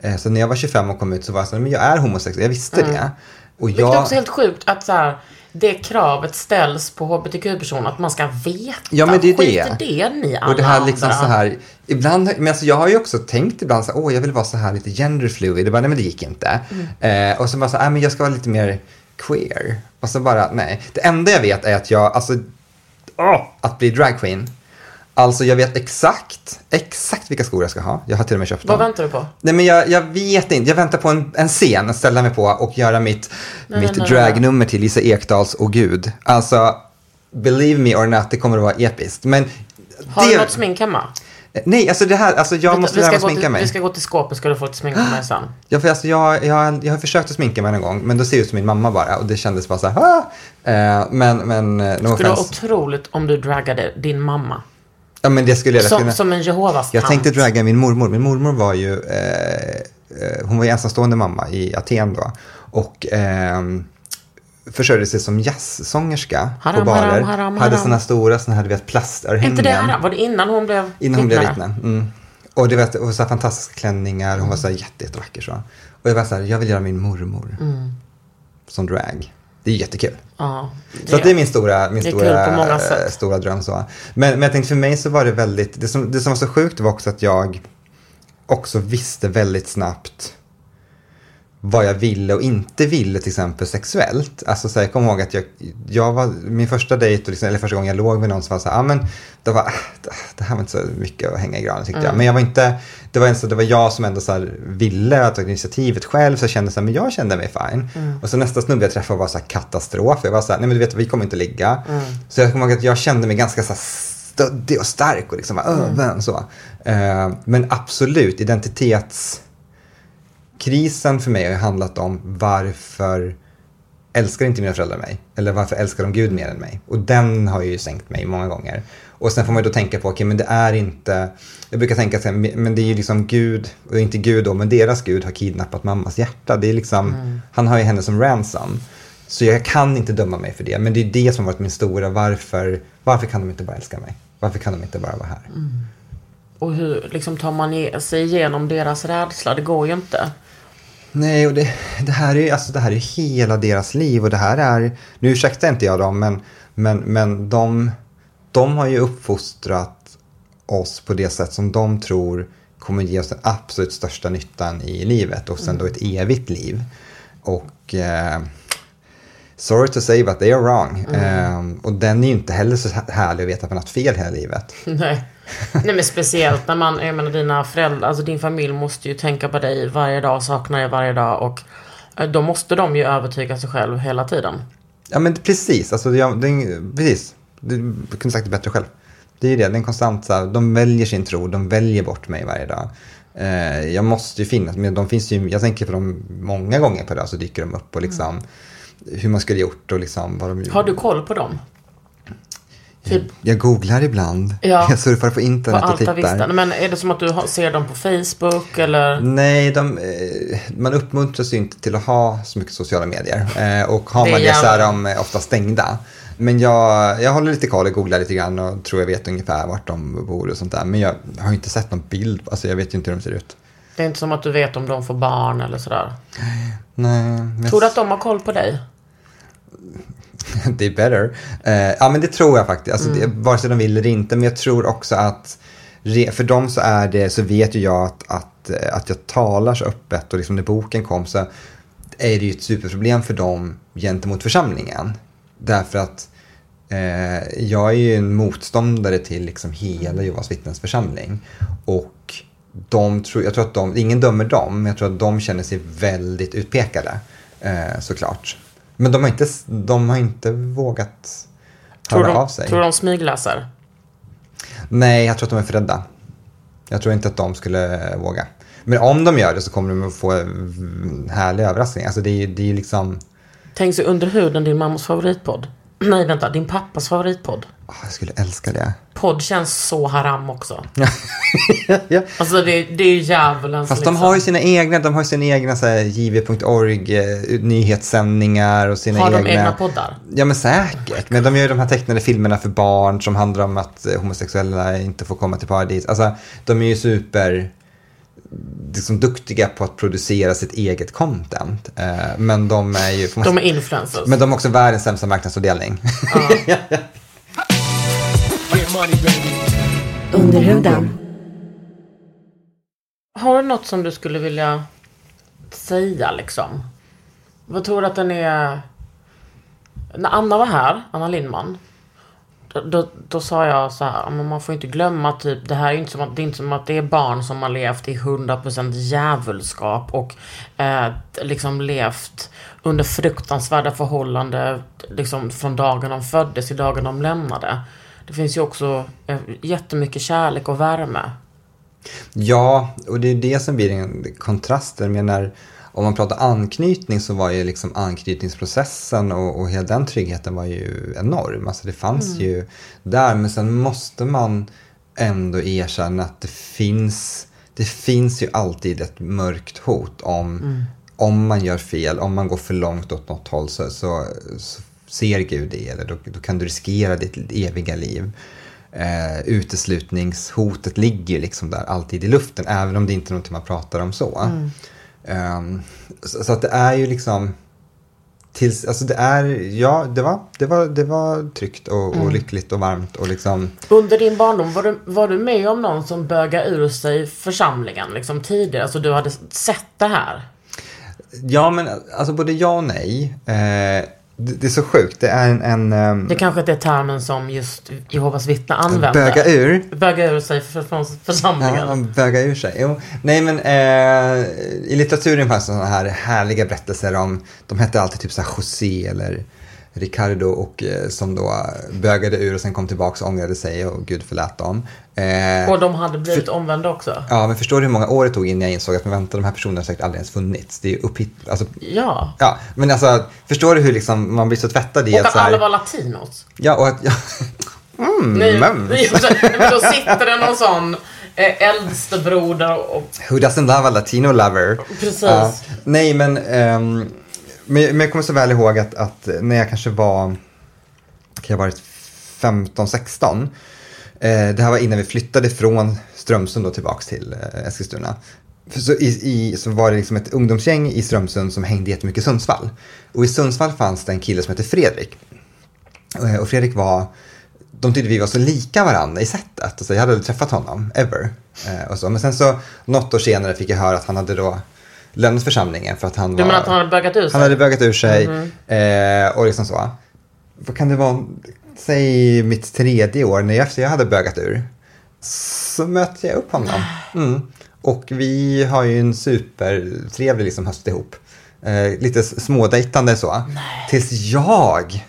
Eh, Så när jag var 25 och kom ut så var jag så här, men jag är homosexuell, jag visste det. Och Vilket jag, också är helt sjukt att så här, det kravet ställs på hbtq-personer att man ska veta. Ja, men det är Skit det. ni alla och det här liksom andra. så här, ibland, men alltså jag har ju också tänkt ibland så här, åh jag vill vara så här lite genderfluid. Det bara, nej men det gick inte. Eh, och så bara så här, men jag ska vara lite mer queer. Och så bara, nej. Det enda jag vet är att jag, alltså, åh, att bli dragqueen. Alltså jag vet exakt, exakt vilka skor jag ska ha. Jag har till och med köpt Vad dem. väntar du på? Nej men jag, jag vet inte, jag väntar på en, en scen att ställa mig på och göra mitt, Nej, mitt nej, nej, dragnummer till Lisa Ekdals och Gud. Alltså, believe me or not, det kommer att vara episkt. Men Har det, du något smink hemma? Nej, alltså det här, alltså jag måste lära mig sminka till, mig. vi ska gå till skåpet ska du få lite smink på mig sen. Ja, för alltså jag, jag, jag har försökt att sminka mig en gång, men då ser jag ut som min mamma bara och det kändes bara så här, ah! eh, Men, men, eh, Det skulle vara offense. otroligt om du draggade din mamma. Ja, men det skulle jag Som, kunna. som en Jehovas Jag tant. tänkte dragga min mormor. Min mormor var ju, eh, eh, hon var ju ensamstående mamma i Aten då. Och eh, försörjde sig som jazzsångerska Haram, på barer. haram, haram, hade haram. sådana stora såna här, du vet, Inte plastörhängen. det här, var det innan hon blev Innan hon blev vittne? Mm. Och det var och så fantastiska klänningar. Hon var så här jätte, jättevacker så. Och jag var så här, jag vill göra min mormor. Mm. Som drag. Det är jättekul. Ja. Så att det är min stora, min Det stora, eh, stora dröm. Så. Men, men jag tänkte för mig så var det väldigt, det som, det som var så sjukt var också att jag också visste väldigt snabbt vad jag ville och inte ville till exempel sexuellt. Alltså så här, jag kommer ihåg att jag, jag var, min första dejt, liksom, eller första gången jag låg med någon som var så här, ah, men det var, det- här var inte så mycket att hänga i granen tyckte Mm. jag. Men jag var inte, det var, så, det var jag som ändå så här, ville ta initiativet själv, så jag kände så här, men jag kände mig fine. Mm. Och så nästa snubbe jag träffade var så här katastrof. Jag var så här, nej men du vet, vi kommer inte ligga. Mm. Så jag kommer ihåg att jag kände mig ganska så här, stöddig och stark och liksom, Mm. öven så. Eh, men absolut, identitets krisen för mig har ju handlat om varför älskar inte mina föräldrar mig? Eller varför älskar de Gud mer än mig? Och den har ju sänkt mig många gånger. Och sen får man ju då tänka på, okej men det är inte, jag brukar tänka så här, men det är ju liksom Gud, och inte Gud då, men deras Gud har kidnappat mammas hjärta. Det är liksom, han har ju henne som ransom. Så jag kan inte döma mig för det, men det är det som har varit min stora, varför, varför kan de inte bara älska mig? Varför kan de inte bara vara här? Och hur liksom, tar man sig igenom deras rädsla? Det går ju inte. Nej, och det, det, här är, alltså, det här är hela deras liv och det här är, nu ursäktar inte jag dem, men, men, men de, de har ju uppfostrat oss på det sätt som de tror kommer ge oss den absolut största nyttan i livet och sen då ett evigt liv. Och eh, sorry to say but they are wrong. Mm. Eh, och den är ju inte heller så härlig att veta att man har haft fel hela livet. Nej. Nej men speciellt när man, jag menar dina föräldrar, alltså din familj måste ju tänka på dig varje dag, sakna dig varje dag och eh, då måste de ju övertyga sig själv hela tiden. Ja men precis, alltså, jag, är- precis. Du kunde sagt det bättre själv. Det är ju det, det är en konstant så här, de väljer sin tro, de väljer bort mig varje dag. Eh, jag måste ju finnas, men de finns ju, jag tänker på dem många gånger per dag så dyker de upp och liksom hur man skulle gjort och liksom vad de Har du koll på dem? Typ Jag googlar ibland, Ja. jag surfar på på internet och Alta tittar. Men är det som att du ser dem på Facebook eller? Nej, de, eh, man uppmuntras ju inte till att ha så mycket sociala medier. Eh, och har Det man det så är de eh, ofta stängda. Men jag, jag håller lite koll och googlar lite grann och tror jag vet ungefär vart de bor och sånt där. Men jag har ju inte sett någon bild, alltså jag vet ju inte hur de ser ut. Det är inte som att du vet om de får barn eller sådär. Nej, Tror du att de har koll på dig? det är better. Eh, ja, men det tror jag faktiskt. Alltså, det, vare sig de vill eller inte. Men jag tror också att för dem så är det, så vet ju jag att, att, eh, att jag talar så öppet och liksom när boken kom så är det ju ett superproblem för dem gentemot församlingen. Därför att eh, jag är ju en motståndare till liksom hela Jehovas vittnens församling. Och de tror, jag tror att de, ingen dömer dem, men jag tror att de känner sig väldigt utpekade. Eh, såklart. Men de har inte, de har inte vågat Tror höra de, av sig. tror de smygläser? Nej, jag tror att de är för rädda. Jag tror inte att de skulle våga. Men om de gör det så kommer de att få en härlig överraskning. Alltså det är ju det är liksom... Tänk sig under huden din mammas favoritpodd. Nej vänta, din pappas favoritpodd. Åh, jag skulle älska det. Podd känns så haram också. ja. Alltså det, det är djävulens Fast liksom. de har ju sina egna, de har sina egna så här, jv.org eh, nyhetssändningar och sina Har egna... de egna poddar? Ja men säkert. Men de gör ju de här tecknade filmerna för barn som handlar om att eh, homosexuella inte får komma till paradis. Alltså de är ju super liksom, duktiga på att producera sitt eget content. Eh, men de är ju... De är influencers. Men de har också världens sämsta marknadsavdelning. Under huden. Har du något som du skulle vilja säga liksom? Vad tror du att den är... När Anna var här, Anna Lindman. Då, då, då sa jag så här, men man får inte glömma typ, det här är inte som att det är inte som att det är barn som har levt i 100% djävulskap och eh, liksom levt under fruktansvärda förhållanden liksom från dagen de föddes till dagen de lämnade. Det finns ju också eh, jättemycket kärlek och värme. Ja, och det är det som blir en kontrast. Jag menar, om man pratar anknytning så var ju liksom anknytningsprocessen och, och hela den tryggheten var ju enorm. Alltså det fanns ju där, men sen måste man ändå erkänna att det finns, det finns ju alltid ett mörkt hot om, om man gör fel, om man går för långt åt något håll så, så, så ser Gud det, eller då, då kan du riskera ditt eviga liv. Eh, uteslutningshotet ligger liksom där alltid i luften, även om det inte är någonting man pratar om så. Ehm, så, så att det är ju liksom, tills, alltså det är, ja det var, det var, det var tryggt och, och lyckligt och varmt och liksom, Under din barndom, var du, var du med om någon som bögade ur sig församlingen liksom tidigare? Alltså du hade sett det här? ja men alltså både ja och nej. Eh, det, det är så sjukt, det är en, en ehm, Det kanske inte är termen som just Jehovas vittne använder. böga ur. Böga ur sig för, från församlingen. Ja, man bögar ur sig. Jo. Nej, men eh, i litteraturen fanns det sådana här härliga berättelser om, de hette alltid typ så här José eller Ricardo och eh, som då bögade ur och sen kom tillbaka och ångrade sig och Gud förlät dem. Eh, Och de hade blivit omvända också. Ja, men förstår du hur många år det tog innan jag insåg att men vänta, de här personerna har säkert aldrig ens funnits. Det är ju upphitt, alltså, Ja. ja, men alltså, förstår du hur liksom man blir så tvättad i Och att att så här, alla var latinos. Ja, och att, ja, mm, Nej, men, nej, men då sitter det någon sån eh, äldstebroder och... who doesn't love a latino lover? Precis. Ja, nej, men, ehm, men, men jag kommer så väl ihåg att, att när jag kanske var, kan jag ha varit 15-16. Eh, det här var innan vi flyttade från Strömsund då tillbaks till eh, Eskilstuna. Så, i, i, så var det liksom ett ungdomsgäng i Strömsund som hängde jättemycket i Sundsvall. Och i Sundsvall fanns det en kille som hette Fredrik. Eh, Och Fredrik var, de tyckte vi var så lika varandra i sättet. Alltså jag hade aldrig träffat honom, ever. Eh, och så. Men sen så, något år senare fick jag höra att han hade då lämnat församlingen för att han Du var... menar att han hade bögat ut sig? Han hade bögat ur sig eh, och liksom så. Vad kan det vara? Säg mitt tredje år, när jag, efter jag hade bögat ur. Så mötte jag upp honom. Mm. Och vi har ju en supertrevlig liksom höst ihop. Eh, lite smådejtande så. Tills jag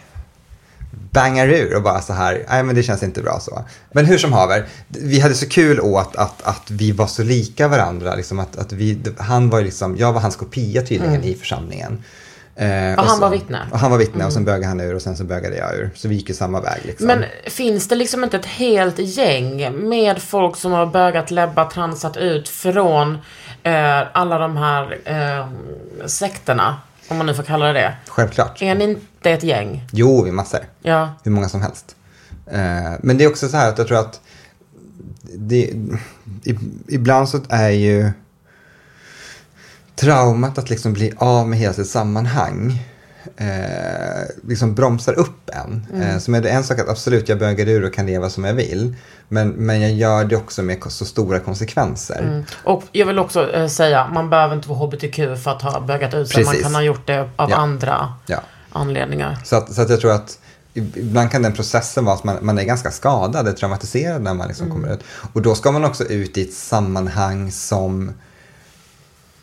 bangar ur och bara så här, nej men det känns inte bra så. Men hur som haver, vi hade så kul åt att, att vi var så lika varandra. Liksom att, att vi, han var liksom, jag var hans kopia tydligen i församlingen. Eh, Och han så- var vittne? Och han var vittne och sen bögade han ur och sen så bögade jag ur. Så vi gick ju samma väg liksom. Men finns det liksom inte ett helt gäng med folk som har bögat, läbbat, transat ut från eh, alla de här eh, sekterna? Om man nu får kalla det det. Självklart. Är ni inte ett gäng? Jo, vi är massor. Ja. Hur många som helst. Eh, men det är också så här att jag tror att det, ibland så är ju traumat att liksom bli av med hela sitt sammanhang eh, liksom bromsar upp en. Eh, som är det en sak att absolut jag bögar ur och kan leva som jag vill. Men, men jag gör det också med så stora konsekvenser. Och jag vill också eh, säga, man behöver inte vara HBTQ för att ha bögat ut sig. Man kan ha gjort det av Ja. andra Ja. anledningar. Så att, så att jag tror att ibland kan den processen vara att man, man är ganska skadad, eller traumatiserad när man liksom kommer ut. Och då ska man också ut i ett sammanhang som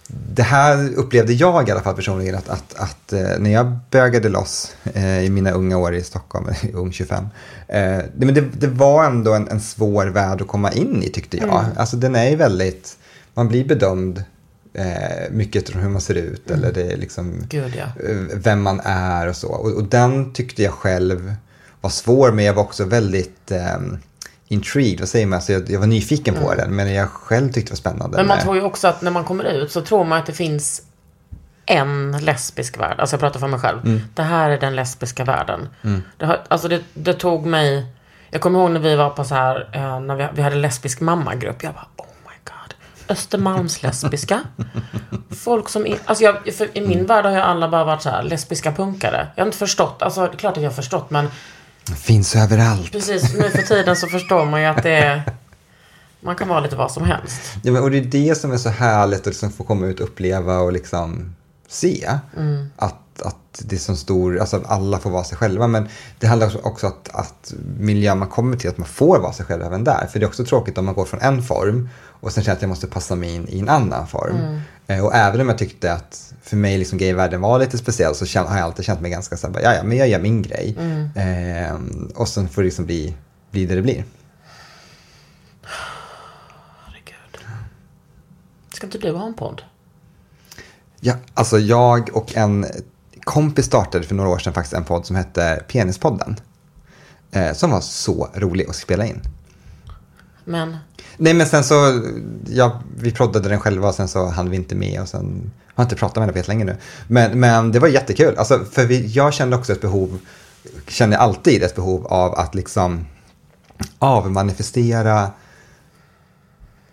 det här upplevde jag i alla fall personligen att, att, att eh, när jag bögade loss eh, i mina unga år i Stockholm, ung 25, eh, det, men det, det var ändå en, en svår värld att komma in i tyckte jag. Alltså den är ju väldigt, man blir bedömd eh, mycket efter hur man ser ut eller det är liksom Gud ja. eh, vem man är och så. Och, och den tyckte jag själv var svår, men jag var också väldigt um, intrigued, vad säger man? Alltså jag, jag var nyfiken på den, men jag själv tyckte det var spännande. Men man tror ju också att när man kommer ut så tror man att det finns en lesbisk värld. Alltså jag pratar för mig själv. Mm. Det här är den lesbiska världen. Det, har, alltså det, det tog mig... Jag kommer ihåg när vi var på så här, eh, när vi, vi hade lesbisk mammagrupp. Jag bara, oh my god. Östermalms lesbiska. Folk som, är, alltså jag, för i Mm. min värld har ju alla bara varit så här, lesbiska punkare. Jag har inte förstått, alltså det är klart att jag har förstått men Finns överallt. precis nu för tiden så förstår man ju att det är, man kan vara lite vad som helst. Ja, men, och det är det som är så härligt att liksom få komma ut och uppleva och liksom se. Att, att det är så stor, alltså att alla får vara sig själva. Men det handlar också- också att, att miljön man kommer till, att man får vara sig själv även där. För det är också tråkigt om man går från en form och sen känner att jag måste passa mig in i en annan form. Eh, Och även om jag tyckte att för mig liksom gayvärlden var lite speciell så känn, har jag alltid känt mig ganska så här, bara, ja, ja, men jag gör min grej. Eh, och sen får det liksom bli, bli det det blir. Herregud. Ska inte du ha en podd? Ja, alltså jag och en kompis startade för några år sedan faktiskt en podd som hette Penispodden. Eh, som var så rolig att spela in. Men, Nej men sen så, ja, vi proddade den själva och sen så hann vi inte med och sen har jag inte pratat med henne på jättelänge nu. Men, men det var jättekul, alltså, för vi, jag kände också ett behov, känner alltid ett behov av att liksom avmanifestera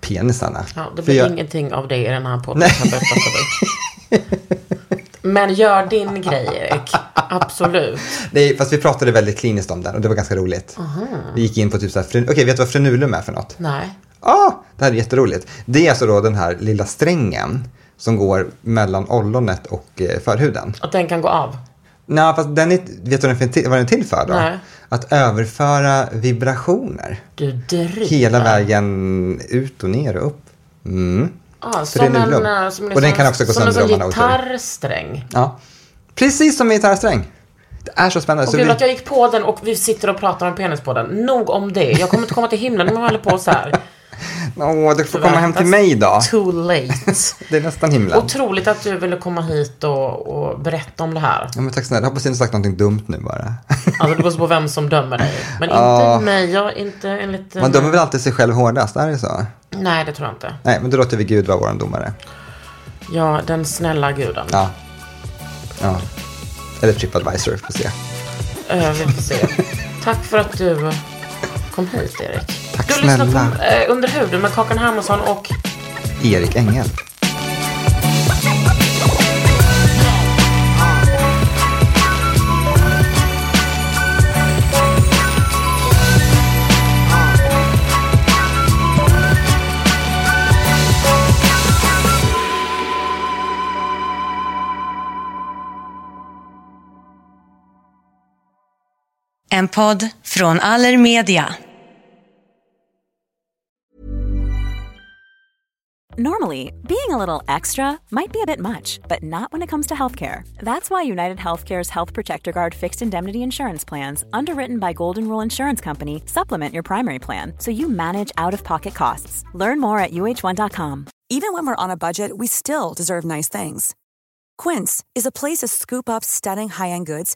penisarna. ja, det blir jag- ingenting av det i den här podden. kan jag berätta för dig. Men gör din grej, Erik. Absolut. Nej, fast vi pratade väldigt kliniskt om den och det var ganska roligt. Vi gick in på typ så här, okej vet du vad frenulum är för något? Nej. ah, det här är jätteroligt. Det är alltså då den här lilla strängen som går mellan ollonet och eh, förhuden. Att den kan gå av. Nej, fast den är, vet du vad den är till, vad den är till för då? Nej. Att överföra vibrationer. Du driver. Hela vägen ut och ner och upp. Mm. Ah, som en, eh, som Och den kan också gå som en sån gitarrsträng. Ja. Precis som en gitarrsträng. Det är så spännande. Och så kul vi- att jag gick på den och vi sitter och pratar om penis på den. Nog om det. Jag kommer inte komma till himlen om jag håller på så här. Åh, du får komma hem till mig då. Too late. Det är nästan himlen. Otroligt att du ville komma hit och, och berätta om det här. Ja, men tack snälla. Jag hoppas inte sagt någonting dumt nu bara. Alltså det beror på vem som dömer dig. Men inte mig. Jag inte enligt... Man dömer väl alltid sig själv hårdast, är det så? Nej, det tror jag inte. Nej, men då låter vi Gud vara vår domare. Ja, den snälla guden. Ja. ja. Eller Tripadvisor, får se. Eh, vi får se. Tack för att du kom hit, Erik. Tack du snälla. på eh, Under huden med Kakan Hermansson och Erik Engel. En podd från Allermedia. Normally, being a little extra might be a bit much, but not when it comes to healthcare. That's why United Healthcare's Health Protector Guard fixed indemnity insurance plans, underwritten by Golden Rule Insurance Company, supplement your primary plan so you manage out of pocket costs. Learn more at uh1.com. Even when we're on a budget, we still deserve nice things. Quince is a place to scoop up stunning high end goods